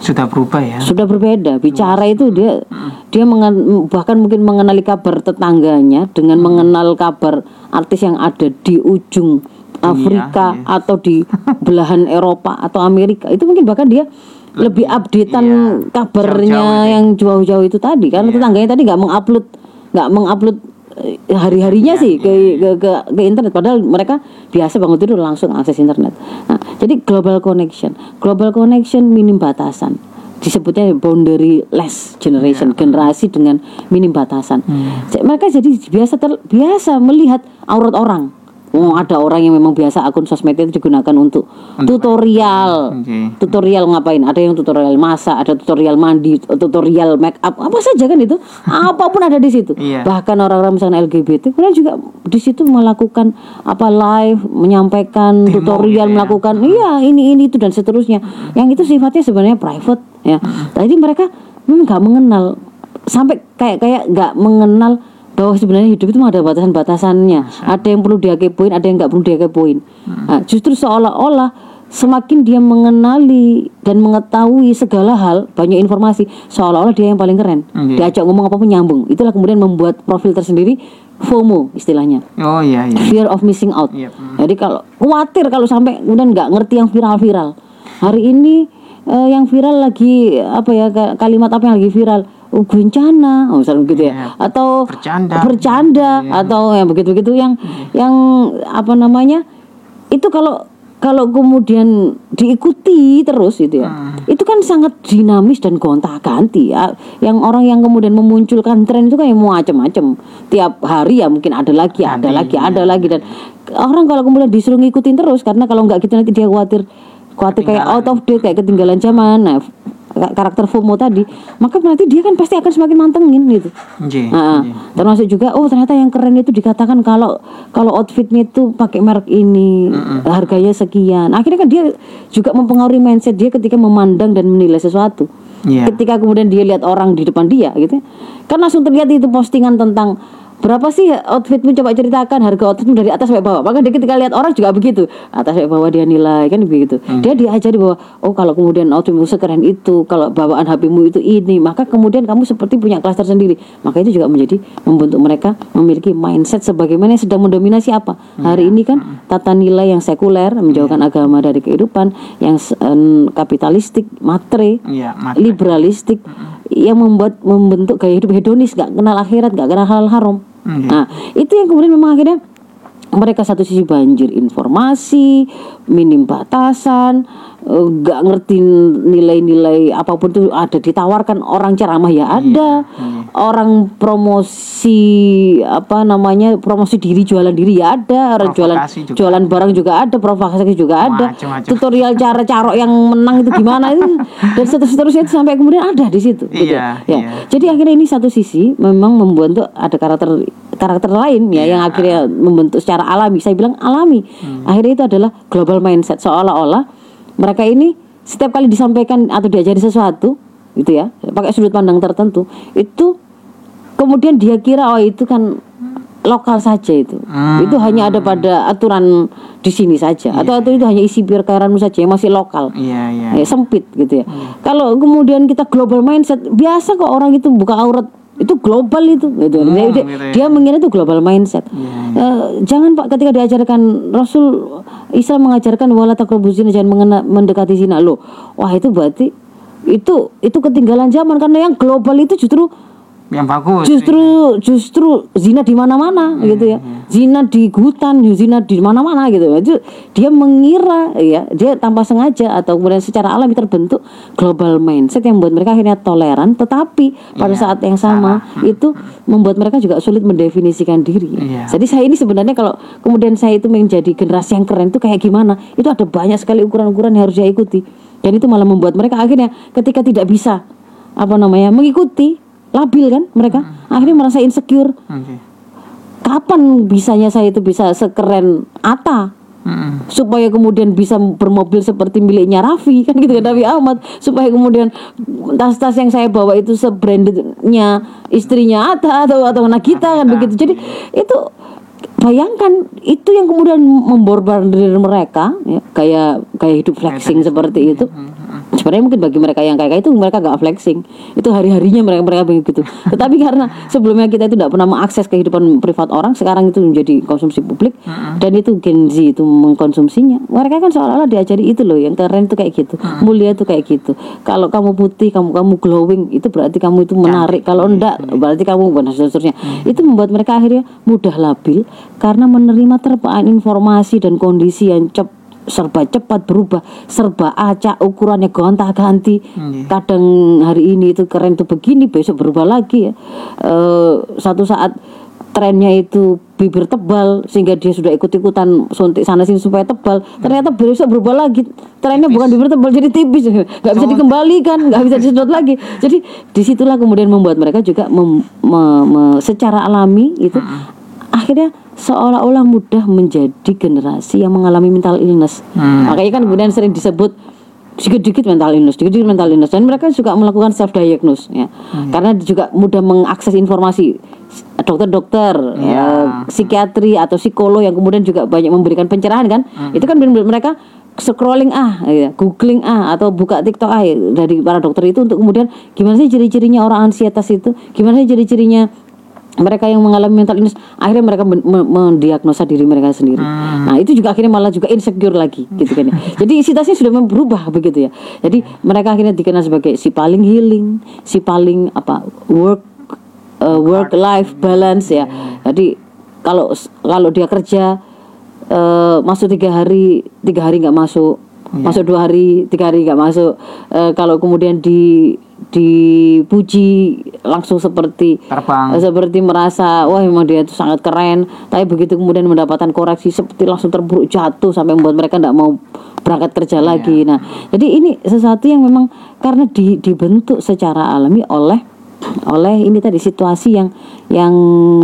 [SPEAKER 1] sudah berubah ya?
[SPEAKER 2] Sudah berbeda. Bicara itu dia dia mengen- bahkan mungkin mengenali kabar tetangganya dengan mengenal kabar artis yang ada di ujung Afrika atau di belahan Eropa atau Amerika. Itu mungkin bahkan dia lebih updatean
[SPEAKER 1] iya,
[SPEAKER 2] kabarnya
[SPEAKER 1] jauh-jauh itu.
[SPEAKER 2] yang jauh-jauh itu tadi. Karena tetangganya tadi nggak mengupload nggak mengupload eh, hari-harinya sih ke, ke ke ke internet padahal mereka biasa bangun tidur langsung akses internet. Nah, jadi global connection, global connection minim batasan. Disebutnya boundary less generation, generasi dengan minim batasan. Jadi Mereka jadi biasa ter- biasa melihat aurat orang. Oh, ada orang yang memang biasa akun sosmed itu digunakan untuk tutorial.
[SPEAKER 1] Oke.
[SPEAKER 2] tutorial ngapain? Ada yang tutorial masak ada tutorial mandi tutorial make up apa saja kan itu? Apa pun ada di situ.
[SPEAKER 1] Iya.
[SPEAKER 2] bahkan orang-orang misalnya LGBT kemudian juga di situ melakukan apa live menyampaikan
[SPEAKER 1] Demo
[SPEAKER 2] tutorial
[SPEAKER 1] gitu ya.
[SPEAKER 2] melakukan iya ini ini itu dan seterusnya. Yang itu sifatnya sebenarnya private ya. Jadi mereka memang nggak mengenal. Sampai kayak kayak nggak mengenal bahwa sebenarnya hidup itu ada batasan-batasannya. Ada yang perlu dia kepoin ada yang nggak perlu dia kepoin nah, justru seolah-olah semakin dia mengenali dan mengetahui segala hal banyak informasi seolah-olah dia yang paling keren.
[SPEAKER 1] Oke.
[SPEAKER 2] diajak ngomong apa pun nyambung. Itulah kemudian membuat profil tersendiri FOMO istilahnya.
[SPEAKER 1] Oh iya iya.
[SPEAKER 2] Fear of missing out.
[SPEAKER 1] Iya.
[SPEAKER 2] jadi kalau khawatir kalau sampai kemudian nggak ngerti yang viral-viral. Hari ini eh, yang viral lagi apa ya ka- kalimat apa yang lagi viral oh, bencana oh, misalnya begitu ya.
[SPEAKER 1] Iya.
[SPEAKER 2] atau
[SPEAKER 1] Bercanda.
[SPEAKER 2] bercanda
[SPEAKER 1] Iya.
[SPEAKER 2] atau yang begitu-begitu yang yang apa namanya itu kalau kalau kemudian diikuti terus gitu ya itu kan sangat dinamis dan gonta-ganti ya. Yang orang yang kemudian memunculkan tren itu kayak macam-macam. Tiap hari ya mungkin ada lagi ada
[SPEAKER 1] Nanti,
[SPEAKER 2] lagi ada lagi. Dan orang kalau kemudian disuruh ngikutin terus karena kalau nggak gitu nanti dia khawatir khawatir kayak out of date kayak ketinggalan zaman. Nah karakter FOMO tadi maka berarti dia kan pasti akan semakin mantengin gitu
[SPEAKER 1] Nggih,
[SPEAKER 2] Nah,
[SPEAKER 1] nggih.
[SPEAKER 2] termasuk juga oh ternyata yang keren itu dikatakan kalau kalau outfitnya itu pakai merek ini harganya sekian akhirnya kan dia juga mempengaruhi mindset dia ketika memandang dan menilai sesuatu
[SPEAKER 1] Iya.
[SPEAKER 2] ketika kemudian dia lihat orang di depan dia gitu ya. kan langsung terlihat itu postingan tentang berapa sih outfitmu? Coba ceritakan. Harga outfitmu dari atas sampai bawah. Maka ketika lihat orang juga begitu. Atas sampai bawah dia nilai kan begitu. Dia diajari bahwa oh kalau kemudian outfitmu sekeren itu kalau bawaan HPmu itu ini maka kemudian kamu seperti punya klaster sendiri maka itu juga menjadi membentuk mereka memiliki mindset sebagaimana yang sedang mendominasi apa. Hari ini kan tata nilai yang sekuler menjauhkan agama dari kehidupan yang em, kapitalistik matre
[SPEAKER 1] Iya, mat-
[SPEAKER 2] liberalistik yang membuat membentuk gaya hidup hedonis gak kenal akhirat gak kenal hal haram
[SPEAKER 1] Nggih.
[SPEAKER 2] nah itu yang kemudian memang akhirnya mereka satu sisi banjir informasi minim batasan eh, gak ngerti nilai-nilai apa pun itu ada. Ditawarkan orang ceramah ya ada. Orang promosi apa namanya promosi diri jualan diri ya ada. Orang jualan
[SPEAKER 1] juga
[SPEAKER 2] jualan barang juga ada provokasi juga ada.
[SPEAKER 1] Macam-macam.
[SPEAKER 2] tutorial cara carok yang menang itu gimana itu. Dan seterus- seterusnya itu sampai kemudian ada di situ gitu.
[SPEAKER 1] Iya,
[SPEAKER 2] ya.
[SPEAKER 1] iya.
[SPEAKER 2] jadi akhirnya ini satu sisi memang membentuk ada karakter karakter lain ya yang akhirnya membentuk secara alami. Saya bilang alami. Akhirnya itu adalah global mindset seolah-olah mereka ini setiap kali disampaikan atau diajari sesuatu gitu ya pakai sudut pandang tertentu itu kemudian dia kira oh itu kan lokal saja itu. Itu hanya ada pada aturan di sini saja atau atau itu hanya isi perkaraanmu saja yang masih lokal.
[SPEAKER 1] Iya.
[SPEAKER 2] ya, sempit gitu ya. Kalau kemudian kita global mindset, biasa kok orang itu buka aurat itu global itu gitu. dia, dia,
[SPEAKER 1] gitu ya.
[SPEAKER 2] dia mengira itu global mindset. Eh, jangan Pak ketika diajarkan Rasul Islam mengajarkan wala taqrabuz zina jangan mengena- mendekati zina loh. Wah, itu berarti itu itu ketinggalan zaman karena yang global itu justru
[SPEAKER 1] Yang bagus.
[SPEAKER 2] justru justru zina di mana-mana gitu ya. zina di hutan zina di mana-mana gitu. Itu dia mengira ya dia tanpa sengaja atau kemudian secara alami terbentuk global mindset yang membuat mereka akhirnya toleran. Tetapi pada saat yang sama itu membuat mereka juga sulit mendefinisikan diri.
[SPEAKER 1] Iya.
[SPEAKER 2] jadi saya ini sebenarnya kalau kemudian saya itu menjadi generasi yang keren itu kayak gimana? Itu ada banyak sekali ukuran-ukuran yang harus saya ikuti. Dan itu malah membuat mereka akhirnya ketika tidak bisa apa namanya mengikuti labil kan mereka. Akhirnya merasa insecure.
[SPEAKER 1] Oke.
[SPEAKER 2] kapan bisanya saya itu bisa sekeren Ata
[SPEAKER 1] Mm-mm.
[SPEAKER 2] supaya kemudian bisa bermobil seperti miliknya Raffi kan gitu kan Raffi Ahmad. Supaya kemudian tas-tas yang saya bawa itu sebrandednya istrinya Atta atau atau Nagita kan begitu. Jadi itu bayangkan itu yang kemudian memborbardir mereka ya, kayak kayak hidup flexing seperti itu sebenarnya mungkin bagi mereka yang kayak itu mereka gak flexing. Itu hari harinya mereka mereka begitu tetapi karena sebelumnya kita itu tidak pernah mengakses kehidupan privat orang sekarang itu menjadi konsumsi publik. Dan itu Gen Z itu mengkonsumsinya. Mereka kan seolah-olah diajari itu loh yang keren itu kayak gitu. Mulia itu kayak gitu. Kalau kamu putih kamu kamu glowing itu berarti kamu itu menarik. Kalau enggak berarti kamu dan seterusnya itu membuat mereka akhirnya mudah labil karena menerima terpaan informasi dan kondisi yang cep serba cepat berubah, serba acak, ukurannya gonta-ganti. Kadang hari ini itu keren tuh begini, besok berubah lagi ya. Eh, satu saat trennya itu bibir tebal sehingga dia sudah ikut-ikutan suntik sana sini supaya tebal. Ternyata besok berubah lagi. Trennya bukan bibir tebal jadi tipis, nggak bisa dikembalikan, nggak bisa disedot lagi. Jadi di situlah kemudian membuat mereka juga mem- me- me- secara alami itu akhirnya seolah-olah mudah menjadi generasi yang mengalami mental illness. Makanya kan kemudian sering disebut sedikit-sedikit mental illness, sedikit-sedikit mental illness dan mereka juga melakukan self diagnose ya. Karena juga mudah mengakses informasi dokter-dokter, ya, psikiatri atau psikolog yang kemudian juga banyak memberikan pencerahan kan. Itu kan benar-benar mereka scrolling ah, ya, googling ah atau buka TikTok ah ya, dari para dokter itu untuk kemudian gimana sih ciri-cirinya orang ansietas itu, gimana sih ciri-cirinya mereka yang mengalami mental illness akhirnya mereka men- me- mendiagnosa diri mereka sendiri. Nah itu juga akhirnya malah juga insecure lagi gitu kan ya. Jadi situasinya sudah berubah begitu ya. Jadi mereka akhirnya dikenal sebagai si paling healing, si paling apa work work life balance ya. Jadi kalau kalau dia kerja eh, masuk tiga hari tiga hari nggak masuk masuk dua hari tiga hari nggak masuk Eh, kalau kemudian di dipuji langsung seperti
[SPEAKER 1] Terbang.
[SPEAKER 2] eh, seperti merasa wah memang dia itu sangat keren tapi begitu kemudian mendapatkan koreksi seperti langsung terburuk jatuh sampai membuat mereka tidak mau berangkat kerja lagi nah jadi ini sesuatu yang memang karena di, dibentuk secara alami oleh oleh ini tadi situasi yang yang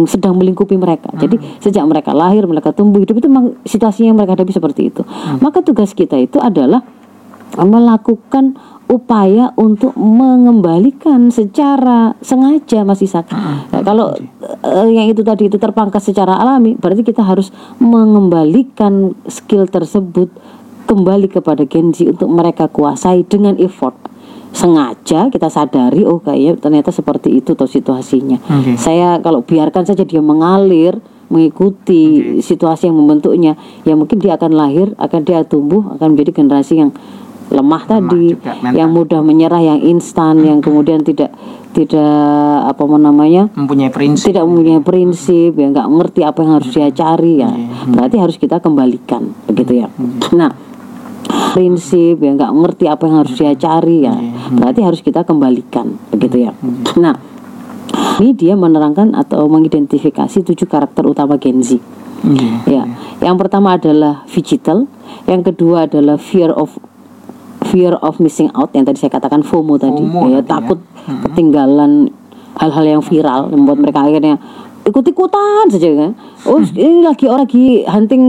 [SPEAKER 2] sedang melingkupi mereka. Jadi sejak mereka lahir, mereka tumbuh hidup itu memang situasi yang mereka hadapi seperti itu. Maka tugas kita itu adalah melakukan upaya untuk mengembalikan secara sengaja Mas Isak. Nah, kalau eh, yang itu tadi itu terpangkas secara alami, berarti kita harus mengembalikan skill tersebut kembali kepada Genji untuk mereka kuasai dengan effort sengaja kita sadari oh kayaknya ternyata seperti itu tuh situasinya
[SPEAKER 1] Oke.
[SPEAKER 2] saya kalau biarkan saja dia mengalir mengikuti situasi yang membentuknya ya mungkin dia akan lahir akan dia tumbuh akan menjadi generasi yang lemah tadi
[SPEAKER 1] juga, mental.
[SPEAKER 2] yang mudah menyerah yang instan yang kemudian tidak tidak apa namanya
[SPEAKER 1] Mempunyai prinsip.
[SPEAKER 2] tidak mempunyai prinsip ya nggak ngerti apa yang harus dia cari ya. Berarti harus kita kembalikan begitu ya. Nah prinsip ya nggak ngerti apa yang harus dia cari ya. Berarti harus kita kembalikan begitu ya. Nah ini dia menerangkan atau mengidentifikasi tujuh karakter utama Gen Z.
[SPEAKER 1] Iya.
[SPEAKER 2] ya yang pertama adalah digital yang kedua adalah fear of fear of missing out yang tadi saya katakan FOMO tadi.
[SPEAKER 1] FOMO
[SPEAKER 2] ya,
[SPEAKER 1] ya.
[SPEAKER 2] takut ketinggalan hal-hal yang viral yang membuat mereka akhirnya ikut-ikutan saja kan? Oh ini lagi orang lagi hunting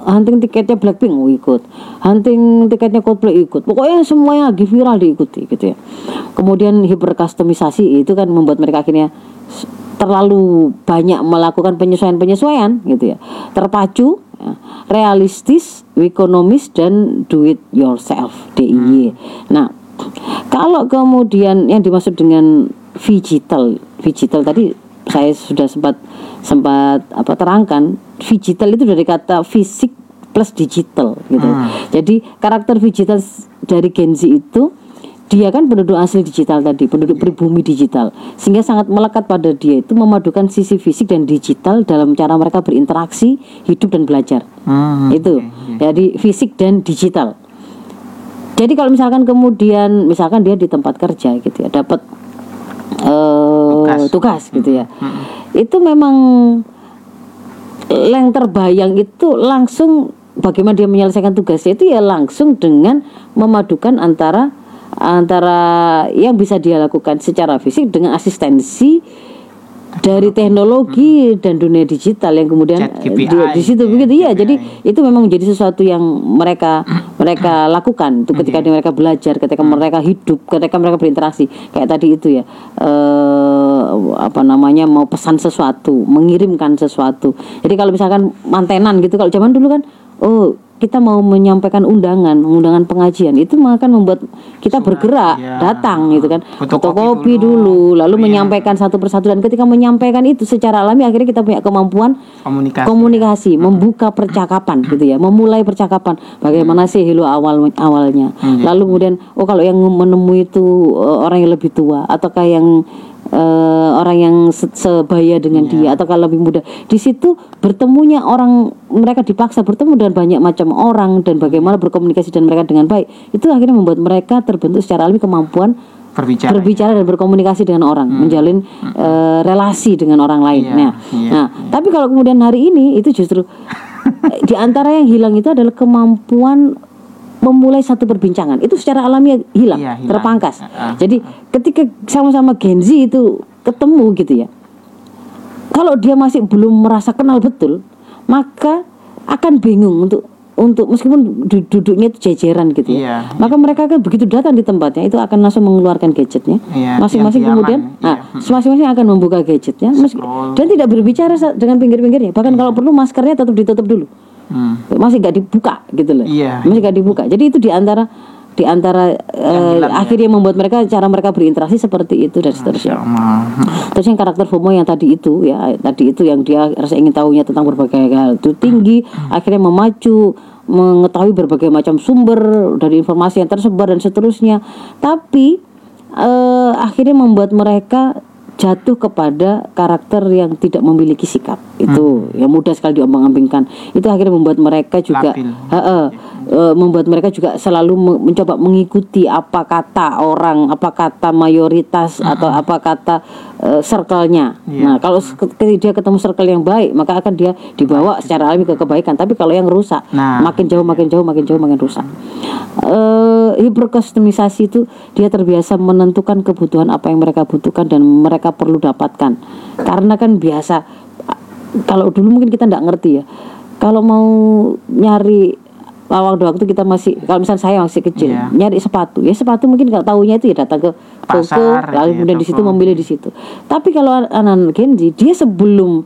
[SPEAKER 2] hunting tiketnya Blackpink oh ikut. Hunting tiketnya Coldplay ikut. Pokoknya semuanya lagi viral diikuti gitu ya. Kemudian hiper customisasi itu kan membuat mereka akhirnya terlalu banyak melakukan penyesuaian-penyesuaian gitu ya. Terpacu ya, realistis ekonomis dan do it yourself DIY nah kalau kemudian yang dimaksud dengan digital digital tadi saya sudah sempat sempat apa terangkan digital itu dari kata fisik plus digital gitu. Jadi karakter digital dari Gen Z itu dia kan penduduk asli digital tadi, penduduk pribumi digital, sehingga sangat melekat pada dia itu memadukan sisi fisik dan digital dalam cara mereka berinteraksi, hidup dan belajar.
[SPEAKER 1] Hmm,
[SPEAKER 2] itu,
[SPEAKER 1] oke.
[SPEAKER 2] jadi fisik dan digital. Jadi kalau misalkan kemudian, misalkan dia di tempat kerja gitu ya, dapat eh,
[SPEAKER 1] Tugas.
[SPEAKER 2] tugas gitu ya, itu memang yang terbayang itu langsung bagaimana dia menyelesaikan tugasnya itu ya langsung dengan memadukan antara antara yang bisa dia lakukan secara fisik dengan asistensi dari teknologi. dan dunia digital yang kemudian
[SPEAKER 1] KPI
[SPEAKER 2] dia di situ.
[SPEAKER 1] ya,
[SPEAKER 2] begitu. Ya
[SPEAKER 1] KPI.
[SPEAKER 2] jadi itu memang menjadi sesuatu yang mereka mereka lakukan itu ketika mereka belajar ketika mereka hidup ketika mereka berinteraksi. Kayak tadi itu ya eh apa namanya mau pesan sesuatu mengirimkan sesuatu. Jadi kalau misalkan mantenan gitu kalau zaman dulu kan oh kita mau menyampaikan undangan undangan pengajian itu akan membuat kita bergerak
[SPEAKER 1] ya.
[SPEAKER 2] datang gitu kan
[SPEAKER 1] Fotokopi dulu.
[SPEAKER 2] dulu lalu
[SPEAKER 1] Iya.
[SPEAKER 2] menyampaikan satu persatu dan ketika menyampaikan itu secara alami akhirnya kita punya kemampuan
[SPEAKER 1] Komunikasi.
[SPEAKER 2] komunikasi, membuka percakapan gitu ya, memulai percakapan. Bagaimana sih hello awal awalnya. Lalu kemudian oh kalau yang menemui itu eh, orang yang lebih tua ataukah yang eh, orang yang se- sebaya dengan dia ataukah lebih muda. Di situ bertemunya orang mereka dipaksa bertemu dengan banyak macam orang dan bagaimana berkomunikasi dan mereka dengan baik. Itu akhirnya membuat mereka terbentuk secara alami kemampuan
[SPEAKER 1] berbicara.
[SPEAKER 2] berbicara dan berkomunikasi dengan orang, menjalin eh, relasi dengan orang lain.
[SPEAKER 1] Iya,
[SPEAKER 2] nah,
[SPEAKER 1] iya,
[SPEAKER 2] nah, tapi kalau kemudian hari ini itu justru di antara yang hilang itu adalah kemampuan memulai satu perbincangan. Itu secara alami hilang,
[SPEAKER 1] Iya, hilang.
[SPEAKER 2] terpangkas.
[SPEAKER 1] Ah, ah,
[SPEAKER 2] Jadi ketika sama-sama Gen Z itu ketemu gitu ya. Kalau dia masih belum merasa kenal betul, maka akan bingung untuk untuk meskipun du- duduknya itu jejeran gitu ya.
[SPEAKER 1] Iya,
[SPEAKER 2] Maka mereka kan begitu datang di tempatnya itu akan langsung mengeluarkan gadgetnya.
[SPEAKER 1] Iya,
[SPEAKER 2] Masing-masing
[SPEAKER 1] diam-diaman,
[SPEAKER 2] kemudian,
[SPEAKER 1] iya.
[SPEAKER 2] nah, masing-masing akan membuka gadgetnya,
[SPEAKER 1] Scroll.
[SPEAKER 2] dan tidak berbicara dengan pinggir-pinggirnya. Bahkan kalau perlu maskernya tetap ditutup dulu,
[SPEAKER 1] Hmm.
[SPEAKER 2] masih gak dibuka gitu loh.
[SPEAKER 1] Iya.
[SPEAKER 2] Masih gak dibuka. Jadi itu di antara di antara eh,
[SPEAKER 1] hilang ya.
[SPEAKER 2] akhirnya membuat mereka cara mereka berinteraksi seperti itu dan seterusnya.
[SPEAKER 1] Allah.
[SPEAKER 2] Terus yang karakter FOMO yang tadi itu ya tadi itu yang dia rasa ingin tahunya tentang berbagai hal itu tinggi akhirnya memacu mengetahui berbagai macam sumber dari informasi yang tersebar dan seterusnya tapi eh, akhirnya membuat mereka jatuh kepada karakter yang tidak memiliki sikap. Itu yang mudah sekali diombang-ambingkan. Itu akhirnya membuat mereka juga
[SPEAKER 1] Labil.
[SPEAKER 2] Heeh, eh, membuat mereka juga selalu me- mencoba mengikuti apa kata orang apa kata mayoritas atau apa kata eh, circle-nya.
[SPEAKER 1] Iya.
[SPEAKER 2] nah kalau ketika dia ketemu circle yang baik maka akan dia dibawa secara alami ke kebaikan. Tapi kalau yang rusak
[SPEAKER 1] Nah.
[SPEAKER 2] makin jauh makin jauh makin jauh makin rusak. Eh hiperkustomisasi itu dia terbiasa menentukan kebutuhan apa yang mereka butuhkan dan mereka perlu dapatkan. Karena kan biasa kalau dulu mungkin kita nggak ngerti ya kalau mau nyari waktu waktu kita masih kalau misalnya saya masih kecil
[SPEAKER 1] Iya.
[SPEAKER 2] nyari sepatu. Ya sepatu mungkin kalau tahunya itu ya datang ke toko lalu
[SPEAKER 1] iya,
[SPEAKER 2] kemudian di situ memilih di situ. Tapi kalau anak-anak Gen Z dia sebelum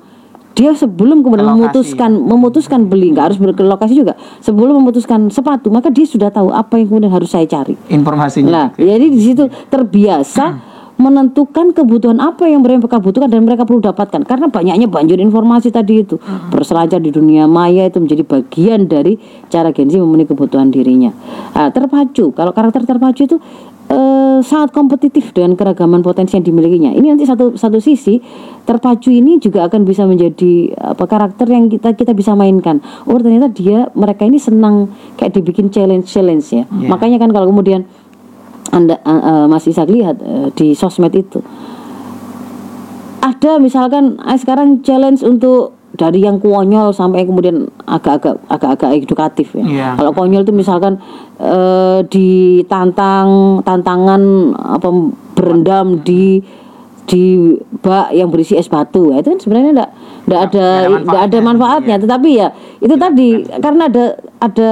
[SPEAKER 2] dia sebelum kemudian
[SPEAKER 1] Ke lokasi.
[SPEAKER 2] memutuskan memutuskan beli nggak harus ke lokasi juga sebelum memutuskan sepatu maka dia sudah tahu apa yang kemudian harus saya cari.
[SPEAKER 1] Informasinya
[SPEAKER 2] Nah, jadi di situ terbiasa menentukan kebutuhan apa yang mereka butuhkan dan mereka perlu dapatkan karena banyaknya banjir informasi tadi itu berselancar di dunia maya itu menjadi bagian dari cara Gen Z memenuhi kebutuhan dirinya. Nah, terpacu kalau karakter terpacu itu eh, sangat kompetitif dengan keragaman potensi yang dimilikinya. Ini nanti satu satu sisi terpacu ini juga akan bisa menjadi apa karakter yang kita kita bisa mainkan. Oh ternyata dia mereka ini senang kayak dibikin challenge challenge ya.
[SPEAKER 1] Iya.
[SPEAKER 2] Makanya kan kalau kemudian anda uh, uh, Mas Ishak lihat uh, di sosmed itu ada misalkan ah, sekarang challenge untuk dari yang konyol sampai kemudian agak-agak agak-agak edukatif ya.
[SPEAKER 1] Iya.
[SPEAKER 2] Kalau konyol itu misalkan eh, ditantang tantangan apa berendam di di bak yang berisi es batu ya, itu kan sebenarnya enggak enggak ada
[SPEAKER 1] Nggak ada
[SPEAKER 2] enggak ada
[SPEAKER 1] manfaatnya.
[SPEAKER 2] manfaatnya tetapi ya itu tadi karena ada ada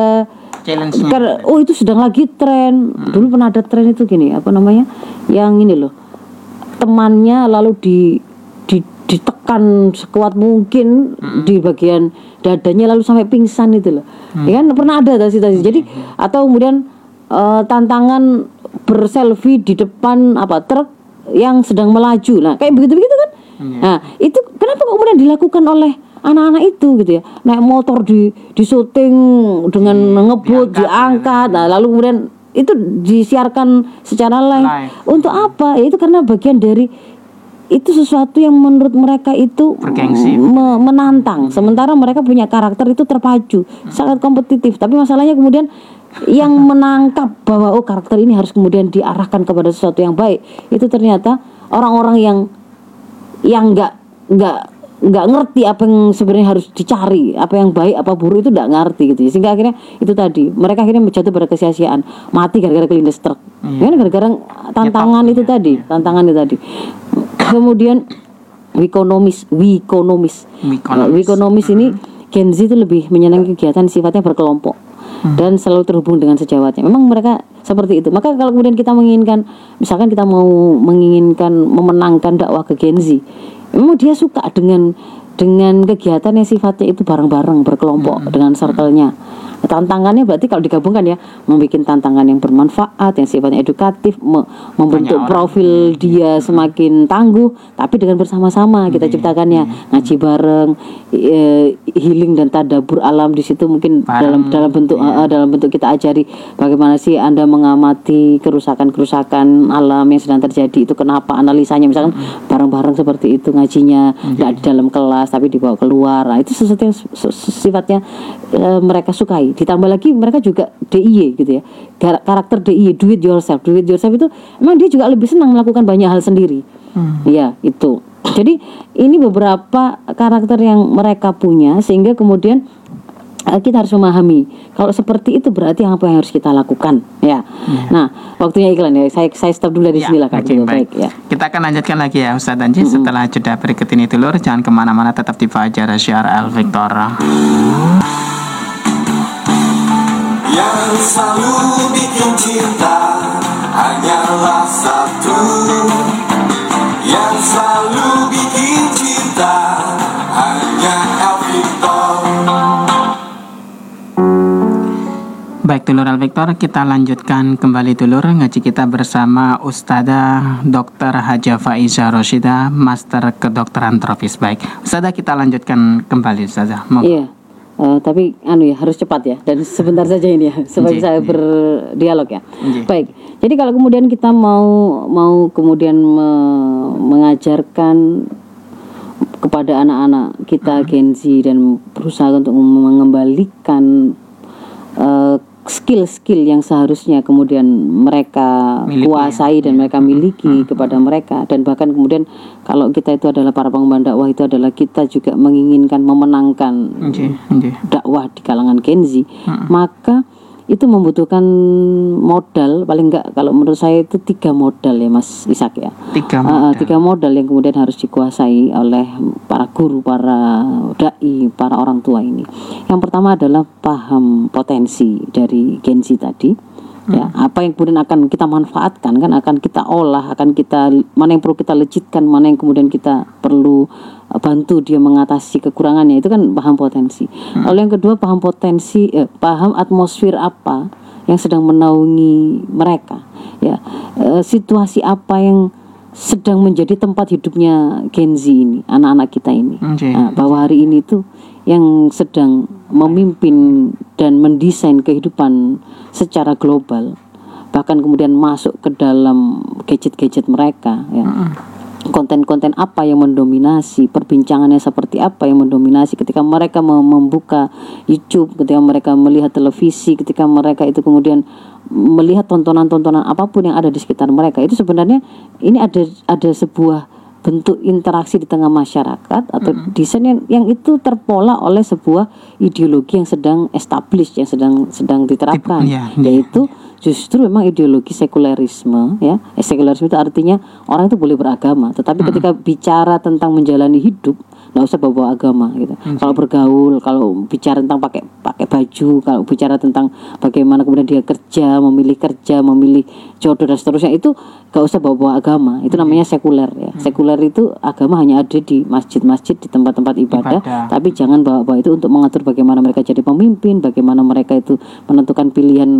[SPEAKER 1] challenge-nya
[SPEAKER 2] karena oh itu sedang lagi tren. Dulu pernah ada tren itu gini, apa namanya? Yang ini loh. Temannya lalu di, di ditekan sekuat mungkin di bagian dadanya lalu sampai pingsan itu loh. Ya kan pernah ada tadi tadi. Jadi atau kemudian eh, tantangan berselfie di depan apa truk yang sedang melaju. Nah, kayak begitu-begitu kan? Nah, itu kenapa kemudian dilakukan oleh anak-anak itu gitu ya naik motor di di syuting dengan ngebut diangkat, nah, lalu kemudian itu disiarkan secara live.
[SPEAKER 1] Live.
[SPEAKER 2] untuk apa ya itu karena bagian dari itu sesuatu yang menurut mereka itu
[SPEAKER 1] Bergengsi.
[SPEAKER 2] me- menantang sementara mereka punya karakter itu terpacu sangat kompetitif tapi masalahnya kemudian yang menangkap bahwa oh karakter ini harus kemudian diarahkan kepada sesuatu yang baik itu ternyata orang-orang yang yang nggak nggak nggak ngerti apa yang sebenarnya harus dicari apa yang baik apa buruk itu nggak ngerti gitu ya. sehingga akhirnya itu tadi mereka akhirnya jatuh pada kesia-siaan mati gara-gara kelindes truk ya kan gara-gara tantangan itu tadi tantangan itu tadi kemudian wikonomis wikonomis
[SPEAKER 1] Wikonomis.
[SPEAKER 2] Wikonomis ini Gen Z itu lebih menyenangi kegiatan sifatnya berkelompok dan selalu terhubung dengan sejawatnya. Memang mereka seperti itu. Maka kalau kemudian kita menginginkan, misalkan kita mau menginginkan memenangkan dakwah ke Gen Z, memang dia suka dengan dengan kegiatan yang sifatnya itu bareng-bareng berkelompok dengan circle-nya. Tantangannya berarti kalau digabungkan ya, membuat tantangan yang bermanfaat, yang sifatnya edukatif, me- membentuk profil dia semakin tangguh, tapi dengan bersama-sama kita ciptakannya. Ngaji bareng, eh, healing dan tadabur alam di situ mungkin dalam
[SPEAKER 1] Bareng,
[SPEAKER 2] dalam bentuk eh, dalam bentuk kita ajari bagaimana sih anda mengamati kerusakan-kerusakan alam yang sedang terjadi itu kenapa analisanya. Misalkan bareng-bareng seperti itu ngajinya nggak di dalam kelas tapi dibawa keluar. Nah, itu sesuatu yang sifatnya eh, mereka sukai ditambah lagi mereka juga DIY gitu ya. Karakter DIY do it yourself do it yourself itu emang dia juga lebih senang melakukan banyak hal sendiri. Iya itu. Jadi ini beberapa karakter yang mereka punya sehingga kemudian eh, kita harus memahami. Kalau seperti itu berarti apa yang harus kita lakukan ya. Nah waktunya iklan ya. Saya saya stop dulu dari
[SPEAKER 1] Ya,
[SPEAKER 2] sini lah Kak. Gitu,
[SPEAKER 1] baik.
[SPEAKER 2] ya.
[SPEAKER 1] Kita akan lanjutkan lagi ya Ustaz Anji setelah jeda berikut ini dulu. Jangan ke mana-mana tetap di Fajar Syiar Al Victor.
[SPEAKER 3] Yang selalu bikin cinta hanyalah satu Yang selalu bikin cinta hanya El Victor
[SPEAKER 1] Baik dulur Al Victor, kita lanjutkan kembali dulur ngaji kita bersama Ustazah Dr. Haja Faiza Roshida, Master Kedokteran Tropis. Baik, Ustazah kita lanjutkan kembali Ustazah. Mau
[SPEAKER 2] Iya. Eh, tapi anu ya harus cepat ya dan sebentar saja ini ya supaya saya
[SPEAKER 1] nggih.
[SPEAKER 2] berdialog ya.
[SPEAKER 1] Nggih.
[SPEAKER 2] Baik. Jadi kalau kemudian kita mau mau kemudian me- mengajarkan kepada anak-anak kita Gen Z dan berusaha untuk mengembalikan eh, skill-skill yang seharusnya kemudian mereka
[SPEAKER 1] Miliki,
[SPEAKER 2] kuasai dan mereka miliki kepada mereka. Dan bahkan kemudian kalau kita itu adalah para pengemban dakwah itu adalah kita juga menginginkan memenangkan
[SPEAKER 1] Nggih, nggih.
[SPEAKER 2] dakwah di kalangan Gen Z, maka itu membutuhkan modal paling enggak kalau menurut saya itu tiga modal ya Mas Ishak ya.
[SPEAKER 1] Tiga modal.
[SPEAKER 2] tiga modal yang kemudian harus dikuasai oleh para guru, para dai, para orang tua ini. Yang pertama adalah paham potensi dari Gen Z tadi. Ya, apa yang kemudian akan kita manfaatkan kan akan kita olah, akan kita mana yang perlu kita lejitkan, mana yang kemudian kita perlu eh, bantu dia mengatasi kekurangannya itu kan paham potensi. Lalu yang kedua paham potensi, eh, paham atmosfer apa yang sedang menaungi mereka, ya Eh, situasi apa yang sedang menjadi tempat hidupnya Gen Z ini, anak-anak kita ini.
[SPEAKER 1] Nggih.
[SPEAKER 2] Nah, bahwa hari ini tuh yang sedang memimpin dan mendesain kehidupan secara global, bahkan kemudian masuk ke dalam gadget-gadget mereka, ya. Konten-konten apa yang mendominasi, perbincangannya seperti apa yang mendominasi ketika mereka mem- membuka YouTube, ketika mereka melihat televisi, ketika mereka itu kemudian melihat tontonan-tontonan apa pun yang ada di sekitar mereka itu sebenarnya ini ada ada sebuah bentuk interaksi di tengah masyarakat atau desain yang, yang itu terpola oleh sebuah ideologi yang sedang established yang sedang sedang diterapkan.
[SPEAKER 1] Iya, iya.
[SPEAKER 2] yaitu justru memang ideologi sekulerisme ya. Eh, sekulerisme itu artinya orang itu boleh beragama tetapi ketika bicara tentang menjalani hidup nggak usah bawa agama gitu. Kalau bergaul kalau bicara tentang pakai pakai baju kalau bicara tentang bagaimana kemudian dia kerja memilih kerja memilih jodoh dan seterusnya itu nggak usah bawa bawa agama. Itu namanya sekuler ya. Sekuler itu agama hanya ada di masjid-masjid di tempat-tempat ibadah,
[SPEAKER 1] Ibadah.
[SPEAKER 2] tapi jangan bawa-bawa itu untuk mengatur bagaimana mereka jadi pemimpin bagaimana mereka itu menentukan pilihan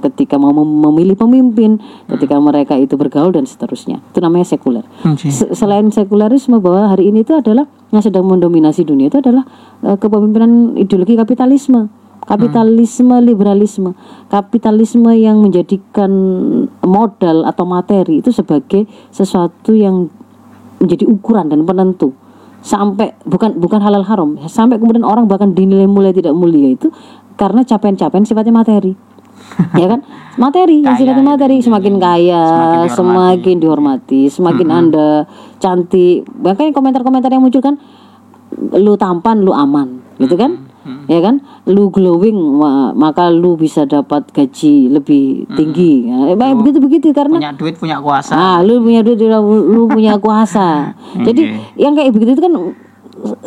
[SPEAKER 2] ketika mau mem- memilih pemimpin ketika mereka itu bergaul dan seterusnya. Itu namanya sekuler.
[SPEAKER 1] Nggih.
[SPEAKER 2] Se- selain sekulerisme bahwa hari ini itu adalah yang sedang mendominasi dunia itu adalah eh, kepemimpinan ideologi kapitalisme. Kapitalisme liberalisme. Kapitalisme yang menjadikan modal atau materi itu sebagai sesuatu yang menjadi ukuran dan penentu. Sampai bukan bukan halal haram. Sampai kemudian orang bahkan dinilai mulai tidak mulia itu karena capaian-capaian sifatnya materi ya kan? Materi yang
[SPEAKER 1] Kaya itu,
[SPEAKER 2] materi semakin kaya
[SPEAKER 1] Semakin
[SPEAKER 2] semakin dihormati semakin anda cantik. Bahkan komentar-komentar yang muncul kan lu tampan lu aman gitu kan? Ya kan? Lu glowing ma- maka lu bisa dapat gaji lebih tinggi. Ya, begitu begitu karena
[SPEAKER 1] Punya duit, punya kuasa.
[SPEAKER 2] Ah, lu punya duit, lu, lu punya kuasa. Jadi yang kayak begitu itu kan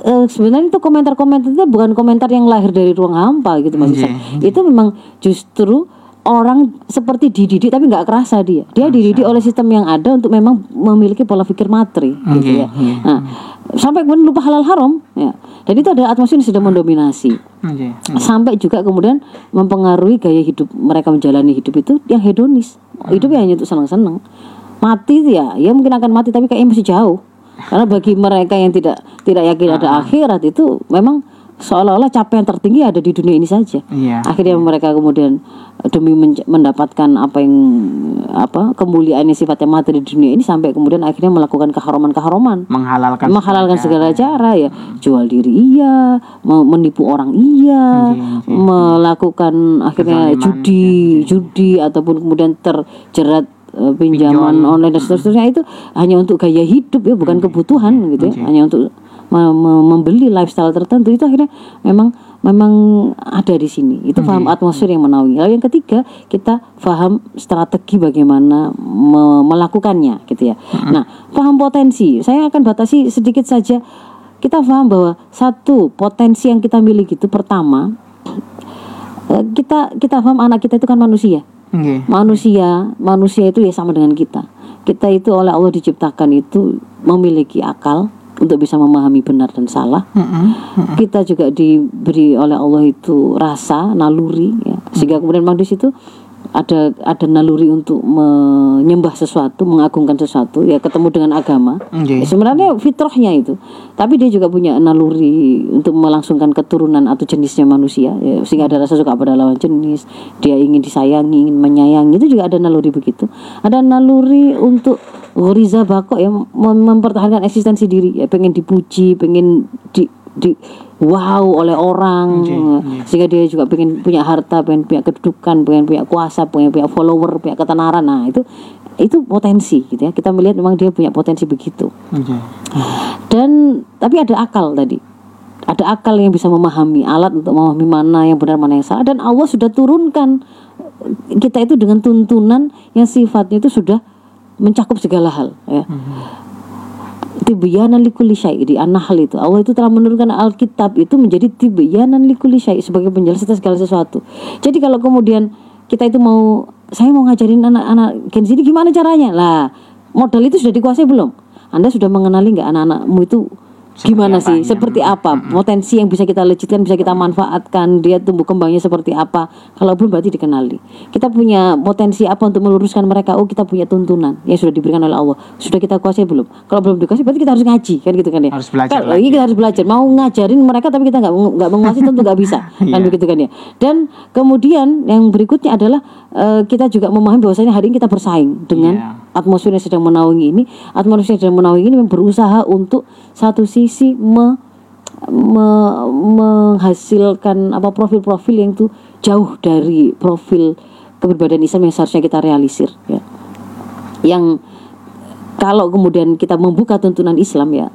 [SPEAKER 2] eh, sebenarnya itu komentar-komentar itu bukan komentar yang lahir dari ruang hampa gitu Mas Isak. Itu memang justru orang seperti dididik tapi nggak kerasa dia. Dia dididik oleh sistem yang ada untuk memang memiliki pola pikir materi gitu
[SPEAKER 1] Nggih,
[SPEAKER 2] ya.
[SPEAKER 1] nggih.
[SPEAKER 2] Nah, sampai kemudian lupa halal haram ya. Dan itu ada atmosfer yang sudah mendominasi
[SPEAKER 1] Nggih.
[SPEAKER 2] sampai juga kemudian mempengaruhi gaya hidup mereka menjalani hidup itu yang hedonis hidup ya hanya untuk senang-senang mati ya ya mungkin akan mati tapi kayaknya masih jauh karena bagi mereka yang tidak tidak yakin ada akhirat itu memang seolah-olah capaian tertinggi ada di dunia ini saja.
[SPEAKER 1] Iya.
[SPEAKER 2] akhirnya mereka kemudian eh, demi mendapatkan apa yang apa kemuliaan yang sifatnya materi di dunia ini sampai kemudian akhirnya melakukan keharuman-keharuman
[SPEAKER 1] Menghalalkan
[SPEAKER 2] menghalalkan segala cara ya. jual diri iya me- menipu orang iya melakukan akhirnya judi judi ataupun kemudian terjerat eh, pinjaman online dan seterusnya itu hanya untuk gaya hidup ya bukan kebutuhan gitu ya. Hanya untuk me- me- membeli lifestyle tertentu. Itu akhirnya memang memang ada di sini. Itu paham atmosfer yang menaungi. Lalu yang ketiga kita paham strategi bagaimana me- melakukannya gitu ya. Nah paham potensi. Saya akan batasi sedikit saja. Kita paham bahwa satu potensi yang kita miliki itu pertama eh, kita kita paham anak kita itu kan manusia
[SPEAKER 1] Nggih.
[SPEAKER 2] manusia manusia itu ya sama dengan kita kita itu oleh Allah diciptakan itu memiliki akal untuk bisa memahami benar dan salah
[SPEAKER 1] Mm-mm.
[SPEAKER 2] kita juga diberi oleh Allah itu rasa naluri ya sehingga kemudian memang di situ ada ada naluri untuk menyembah sesuatu, mengagungkan sesuatu, ya ketemu dengan agama.
[SPEAKER 1] Nggih.
[SPEAKER 2] Ya, sebenarnya fitrahnya itu, tapi dia juga punya naluri untuk melangsungkan keturunan atau jenisnya manusia, ya, sehingga ada rasa suka pada lawan jenis, dia ingin disayangi, ingin menyayangi, itu juga ada naluri begitu. Ada naluri untuk Ghoriza Bako ya mem- mempertahankan eksistensi diri, ya pengen dipuji, pengen di di wow oleh orang
[SPEAKER 1] Nggih, nggih.
[SPEAKER 2] sehingga dia juga pengen punya harta, pengen punya kedudukan, pengen punya kuasa, pengen punya follower, punya ketenaran. Nah, itu itu potensi gitu ya. Kita melihat memang dia punya potensi begitu.
[SPEAKER 1] Nggih.
[SPEAKER 2] Dan tapi ada akal tadi. Ada akal yang bisa memahami alat untuk memahami mana yang benar mana yang salah dan Allah sudah turunkan kita itu dengan tuntunan yang sifatnya itu sudah mencakup segala hal ya. Tibyanan likulli syai' di An-Nahl itu. Allah itu telah menurunkan Alkitab itu menjadi tibyanan likulli syai' sebagai penjelasan segala sesuatu. Jadi kalau kemudian kita itu mau saya mau ngajarin anak-anak Gen ini gimana caranya? Lah, modal itu sudah dikuasai belum? Anda sudah mengenali nggak anak-anakmu itu gimana sih? Seperti apa? Potensi yang bisa kita legitkan, bisa kita manfaatkan, dia tumbuh kembangnya seperti apa? Kalau belum berarti dikenali. Kita punya potensi apa untuk meluruskan mereka? Oh, kita punya tuntunan yang sudah diberikan oleh Allah. Sudah kita kuasai belum? Kalau belum dikuasai berarti kita harus ngaji kan gitu kan ya.
[SPEAKER 1] Harus belajar
[SPEAKER 2] Kalau
[SPEAKER 1] lagi.
[SPEAKER 2] kita harus belajar. Mau ngajarin mereka tapi kita nggak nggak menguasai tentu nggak bisa kan
[SPEAKER 1] Iya.
[SPEAKER 2] begitu kan ya. Dan kemudian yang berikutnya adalah eh, kita juga memahami bahwasanya hari ini kita bersaing dengan
[SPEAKER 1] Iya.
[SPEAKER 2] atmosfer yang sedang menaungi ini. Atmosfer yang sedang menaungi ini berusaha untuk satu sisi me- me- menghasilkan apa profil-profil yang itu jauh dari profil keberadaan Islam yang seharusnya kita realisir ya. Yang kalau kemudian kita membuka tuntunan Islam ya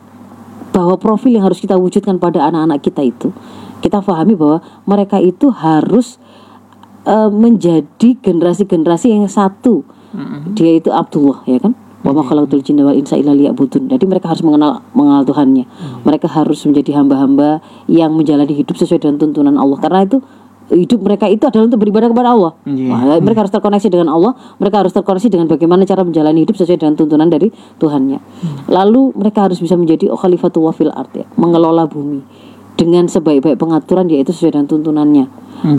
[SPEAKER 2] bahwa profil yang harus kita wujudkan pada anak-anak kita itu kita pahami bahwa mereka itu harus eh, menjadi generasi-generasi yang satu dia itu Abdullah ya kan wa ma khalaqtul jinna wal insa illa liya'budun. Jadi mereka harus mengenal mengenal Tuhannya. Mereka harus menjadi hamba-hamba yang menjalani hidup sesuai dengan tuntunan Allah. Karena itu hidup mereka itu adalah untuk beribadah kepada Allah.
[SPEAKER 1] Iya.
[SPEAKER 2] Wah, mereka harus terkoneksi dengan Allah, mereka harus terkoneksi dengan bagaimana cara menjalani hidup sesuai dengan tuntunan dari Tuhannya. Lalu mereka harus bisa menjadi khalifatullah fil art ya, mengelola bumi dengan sebaik-baik pengaturan yaitu sesuai dengan tuntunannya.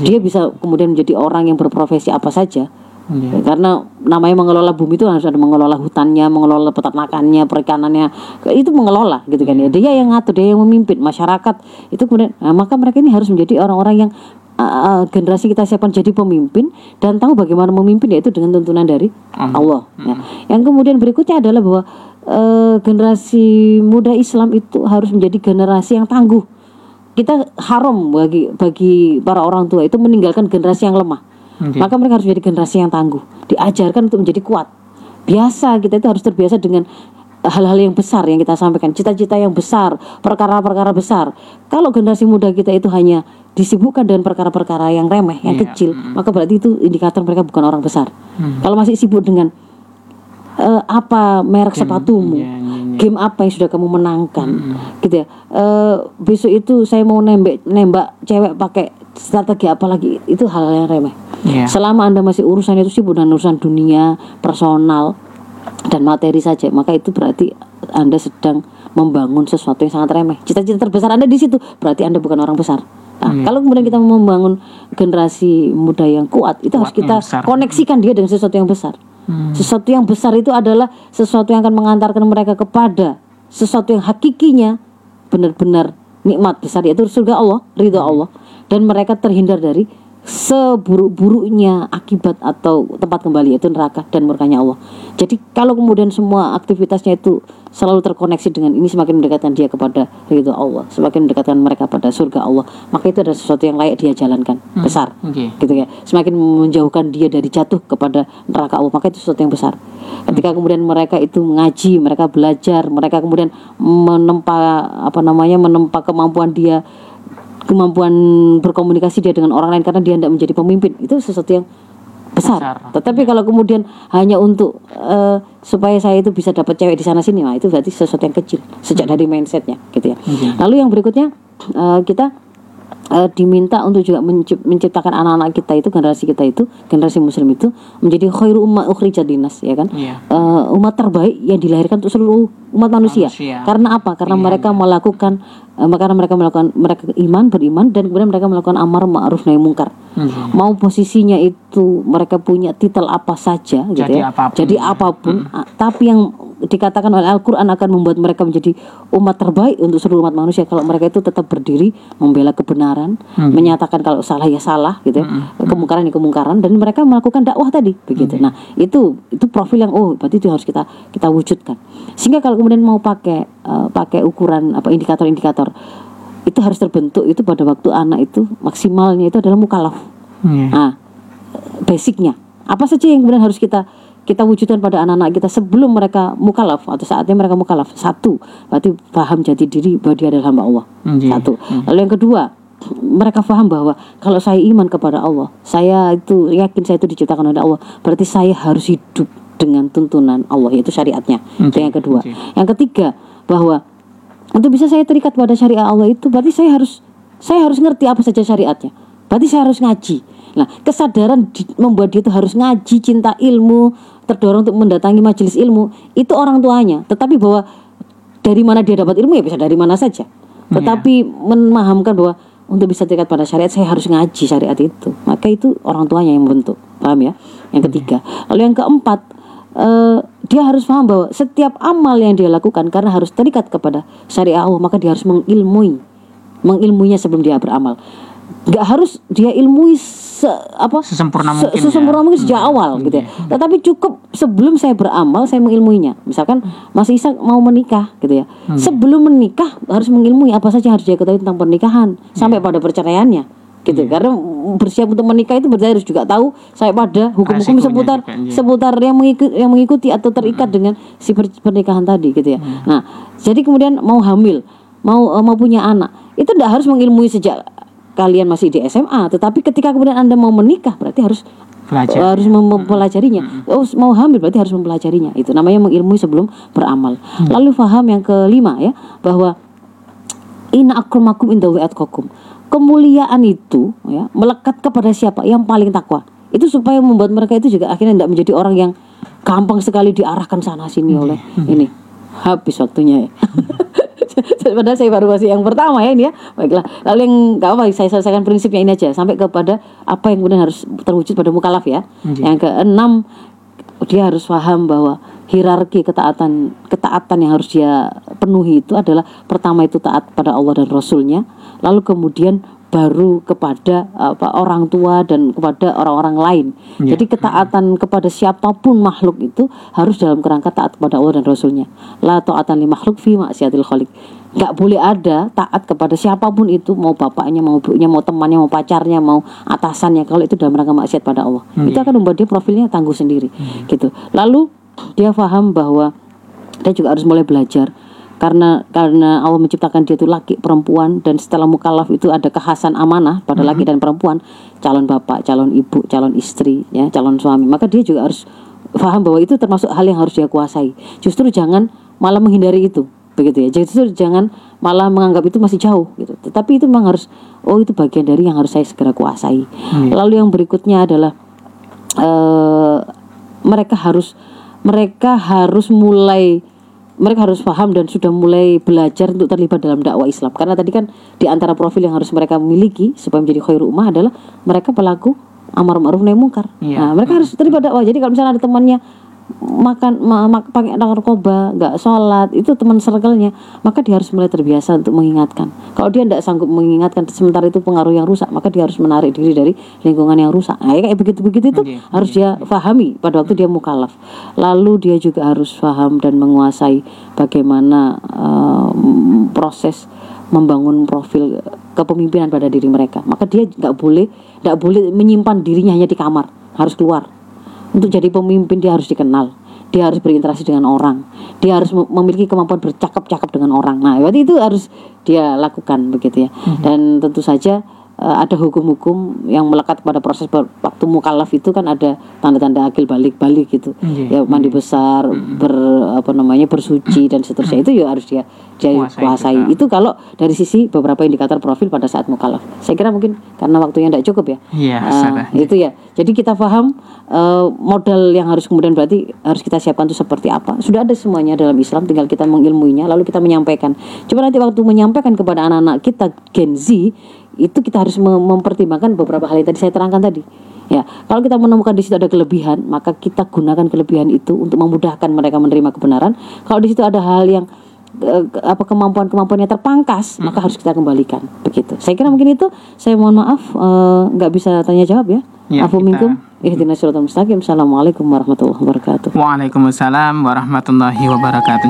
[SPEAKER 2] Dia bisa kemudian menjadi orang yang berprofesi apa saja. Ya, karena namanya mengelola bumi itu harus ada mengelola hutannya, mengelola peternakannya, perikanannya, itu mengelola gitu kan ya. Dia yang ngatur, dia yang memimpin masyarakat. Itu kemudian, nah, maka mereka ini harus menjadi orang-orang yang uh, uh, generasi kita siapkan jadi pemimpin dan tahu bagaimana memimpin yaitu dengan tuntunan dari Allah. Ya. Yang kemudian berikutnya adalah bahwa uh, generasi muda Islam itu harus menjadi generasi yang tangguh. Kita haram bagi bagi para orang tua itu meninggalkan generasi yang lemah.
[SPEAKER 1] Nggih.
[SPEAKER 2] Maka mereka harus menjadi generasi yang tangguh, diajarkan untuk menjadi kuat. Biasa kita itu harus terbiasa dengan hal-hal yang besar yang kita sampaikan, cita-cita yang besar, perkara-perkara besar. Kalau generasi muda kita itu hanya disibukkan dengan perkara-perkara yang remeh, yang
[SPEAKER 1] Iya.
[SPEAKER 2] kecil, maka berarti itu indikator mereka bukan orang besar. Kalau masih sibuk dengan eh, apa merek sepatumu,
[SPEAKER 1] iya, iya, iya.
[SPEAKER 2] game apa yang sudah kamu menangkan, gitu ya. Eh, besok itu saya mau nembak nembak cewek pakai strategi apa lagi, itu hal-hal yang remeh.
[SPEAKER 1] Iya.
[SPEAKER 2] Selama Anda masih urusan itu sibuk dengan urusan dunia, personal, dan materi saja, maka itu berarti Anda sedang membangun sesuatu yang sangat remeh. Cita-cita terbesar Anda di situ, berarti Anda bukan orang besar. Nah, kalau kemudian kita membangun generasi muda yang kuat, itu harus
[SPEAKER 1] Kuat yang
[SPEAKER 2] kita
[SPEAKER 1] besar.
[SPEAKER 2] koneksikan dia dengan sesuatu yang besar. Sesuatu yang besar itu adalah sesuatu yang akan mengantarkan mereka kepada sesuatu yang hakikinya benar-benar nikmat besar yaitu surga Allah, ridho Allah. Dan mereka terhindar dari seburuk-buruknya akibat atau tempat kembali yaitu neraka dan murkanya Allah. Jadi kalau kemudian semua aktivitasnya itu selalu terkoneksi dengan ini semakin mendekatkan dia kepada ridho Allah, semakin mendekatkan mereka pada surga Allah, maka itu adalah sesuatu yang layak dia jalankan besar.
[SPEAKER 1] Oke.
[SPEAKER 2] gitu ya. Semakin menjauhkan dia dari jatuh kepada neraka Allah maka itu sesuatu yang besar. Ketika kemudian mereka itu mengaji mereka belajar mereka kemudian menempa apa namanya menempa kemampuan dia kemampuan berkomunikasi dia dengan orang lain karena dia tidak menjadi pemimpin itu sesuatu yang besar,
[SPEAKER 1] Besar.
[SPEAKER 2] tetapi kalau kemudian hanya untuk eh, supaya saya itu bisa dapat cewek di sana sini nah itu berarti sesuatu yang kecil sejak dari mindsetnya gitu ya. Lalu yang berikutnya eh, kita eh, diminta untuk juga mencip- menciptakan anak-anak kita itu generasi kita itu generasi muslim itu menjadi khairu umma ukhrijat linnas ya kan
[SPEAKER 1] Iya.
[SPEAKER 2] Eh, umat terbaik yang dilahirkan untuk seluruh umat manusia.
[SPEAKER 1] Manusia.
[SPEAKER 2] Karena apa? Karena mereka melakukan eh, karena mereka melakukan mereka iman beriman dan kemudian mereka melakukan amar ma'ruf nahi mungkar.
[SPEAKER 1] Mhm.
[SPEAKER 2] mau posisinya itu mereka punya titel apa saja gitu
[SPEAKER 1] Jadi
[SPEAKER 2] ya
[SPEAKER 1] apa pun.
[SPEAKER 2] jadi apa pun a- tapi yang dikatakan oleh Al-Quran akan membuat mereka menjadi umat terbaik untuk seluruh umat manusia. Kalau mereka itu tetap berdiri membela kebenaran menyatakan kalau salah ya salah gitu ya. Kemungkaran ya kemungkaran. Dan mereka melakukan dakwah tadi begitu. Nah itu itu profil yang oh berarti itu harus kita kita wujudkan. Sehingga kalau kemudian mau pakai eh, pakai ukuran apa indikator-indikator itu harus terbentuk itu pada waktu anak itu maksimalnya itu adalah mukalaf.
[SPEAKER 1] Iya.
[SPEAKER 2] Nah, basicnya. Apa saja yang kemudian harus kita kita wujudkan pada anak-anak kita sebelum mereka mukalaf atau saatnya mereka mukalaf satu berarti paham jati diri bahwa dia adalah hamba Allah
[SPEAKER 1] Iya.
[SPEAKER 2] satu lalu yang kedua mereka paham bahwa kalau saya iman kepada Allah saya itu yakin saya itu diciptakan oleh Allah berarti saya harus hidup dengan tuntunan Allah yaitu syariatnya itu
[SPEAKER 1] Oke,
[SPEAKER 2] yang kedua
[SPEAKER 1] oke.
[SPEAKER 2] yang ketiga bahwa untuk bisa saya terikat pada syariat Allah itu berarti saya harus saya harus ngerti apa saja syariatnya. Berarti saya harus ngaji. Nah, kesadaran di- membuat dia itu harus ngaji, cinta ilmu, terdorong untuk mendatangi majelis ilmu, itu orang tuanya. Tetapi bahwa dari mana dia dapat ilmu ya bisa dari mana saja. Tetapi memahamkan bahwa untuk bisa terikat pada syariat saya harus ngaji syariat itu. Maka itu orang tuanya yang membentuk. Paham ya? Yang ketiga. Lalu yang keempat, eh, dia harus paham bahwa setiap amal yang dia lakukan karena harus terikat kepada syariat Allah, maka dia harus mengilmui, mengilmuinya sebelum dia beramal. Nggak harus dia ilmui se, apa
[SPEAKER 1] Sesempurna
[SPEAKER 2] se-
[SPEAKER 1] mungkin ya.
[SPEAKER 2] sesempurna mungkin sejak awal gitu ya. Tetapi cukup sebelum saya beramal saya mengilmuinya. Misalkan Mas Isa mau menikah gitu ya. Sebelum menikah harus mengilmui apa saja yang harus dia ketahui tentang pernikahan sampai pada perceraiannya gitu. Karena bersiap untuk menikah itu berarti harus juga tahu sampai pada hukum-hukum seputar
[SPEAKER 1] juga, iya.
[SPEAKER 2] seputar yang mengikuti yang mengikuti atau terikat dengan si per- pernikahan tadi gitu ya. Nah, jadi kemudian mau hamil, mau eh, mau punya anak, itu tidak harus mengilmui sejak kalian masih di SMA, tetapi ketika kemudian Anda mau menikah berarti harus
[SPEAKER 1] Belajar.
[SPEAKER 2] harus mem- mempelajarinya. Oh, mau hamil berarti harus mempelajarinya. Itu namanya mengilmui sebelum beramal. Lalu faham yang kelima ya, bahwa Inna akramakum indallahi atqakum. Kemuliaan itu ya melekat kepada siapa? Yang paling takwa. Itu supaya membuat mereka itu juga akhirnya tidak menjadi orang yang gampang sekali diarahkan sana sini oleh ini. Habis waktunya ya. Padahal saya baru masih yang pertama ya ini ya. Baiklah. Lalu yang gak apa saya selesaikan prinsipnya ini aja sampai kepada apa yang kemudian harus terwujud pada mukalaf ya. Yang keenam dia harus paham bahwa hierarki ketaatan ketaatan yang harus dia penuhi itu adalah pertama itu taat pada Allah dan Rasulnya lalu kemudian baru kepada apa orang tua dan kepada orang-orang lain.
[SPEAKER 1] Ya.
[SPEAKER 2] jadi ketaatan kepada siapa pun makhluk itu harus dalam kerangka taat kepada Allah dan Rasulnya. La ta'atan li makhluk fi maksiatil khaliq. Nggak boleh ada taat kepada siapa pun itu mau bapaknya mau ibunya mau temannya mau pacarnya mau atasannya kalau itu dalam rangka maksiat pada Allah. Itu akan membuat dia profilnya tangguh sendiri gitu. Lalu dia paham bahwa dia juga harus mulai belajar karena karena Allah menciptakan dia itu laki perempuan dan setelah mukallaf itu ada kekhasan amanah pada laki dan perempuan calon bapak calon ibu calon istri ya calon suami. Maka dia juga harus paham bahwa itu termasuk hal yang harus dia kuasai. Justru jangan malah menghindari itu begitu ya. Justru jangan malah menganggap itu masih jauh gitu. Tetapi itu memang harus oh itu bagian dari yang harus saya segera kuasai. Lalu yang berikutnya adalah eh mereka harus mereka harus mulai mereka harus paham dan sudah mulai belajar untuk terlibat dalam dakwah Islam karena tadi kan di antara profil yang harus mereka miliki supaya menjadi khairul ummah adalah mereka pelaku amar ma'ruf nahi mungkar.
[SPEAKER 1] Iya.
[SPEAKER 2] Nah, mereka harus terlibat dakwah. Jadi kalau misalnya ada temannya makan ma, ma- pakai narkoba, nggak sholat, itu teman circle-nya, maka dia harus mulai terbiasa untuk mengingatkan. Kalau dia tidak sanggup mengingatkan sementara itu pengaruh yang rusak, maka dia harus menarik diri dari lingkungan yang rusak. Nah, kayak begitu-begitu itu
[SPEAKER 1] Oke,
[SPEAKER 2] harus dia pahami pada waktu dia mukallaf. Lalu dia juga harus paham dan menguasai bagaimana eh, proses membangun profil kepemimpinan pada diri mereka. Maka dia nggak boleh nggak boleh menyimpan dirinya hanya di kamar, harus keluar. Untuk jadi pemimpin dia harus dikenal. Dia harus berinteraksi dengan orang. Dia harus mem- memiliki kemampuan bercakap-cakap dengan orang. Nah, berarti itu harus dia lakukan begitu ya. Dan tentu saja ada hukum-hukum yang melekat pada proses waktu mukallaf itu kan ada tanda-tanda akil balik-balik gitu.
[SPEAKER 1] Iya.
[SPEAKER 2] Ya mandi besar, ber apa namanya bersuci dan seterusnya itu ya harus dia dia
[SPEAKER 1] Kuasai.
[SPEAKER 2] Itu kalau dari sisi beberapa indikator profil pada saat mukallaf. Saya kira mungkin karena waktunya tidak cukup ya.
[SPEAKER 1] Iya,
[SPEAKER 2] Ah,
[SPEAKER 1] salah.
[SPEAKER 2] itu ya. Jadi kita paham eh, modal yang harus kemudian berarti harus kita siapkan itu seperti apa. Sudah ada semuanya dalam Islam, tinggal kita mengilmuinya lalu kita menyampaikan. Coba nanti waktu menyampaikan kepada anak-anak kita Gen Z itu kita harus mem- mempertimbangkan beberapa hal yang tadi saya terangkan tadi. Ya, kalau kita menemukan di situ ada kelebihan, maka kita gunakan kelebihan itu untuk memudahkan mereka menerima kebenaran. Kalau di situ ada hal yang eh, apa kemampuan-kemampuannya terpangkas, maka harus kita kembalikan. Begitu. Saya kira mungkin itu. Saya mohon maaf eh, nggak bisa tanya jawab ya.
[SPEAKER 1] Ya,
[SPEAKER 2] Afu minkum. Ihdinas siratal mustaqim. Assalamualaikum warahmatullahi wabarakatuh.
[SPEAKER 1] Waalaikumsalam warahmatullahi wabarakatuh.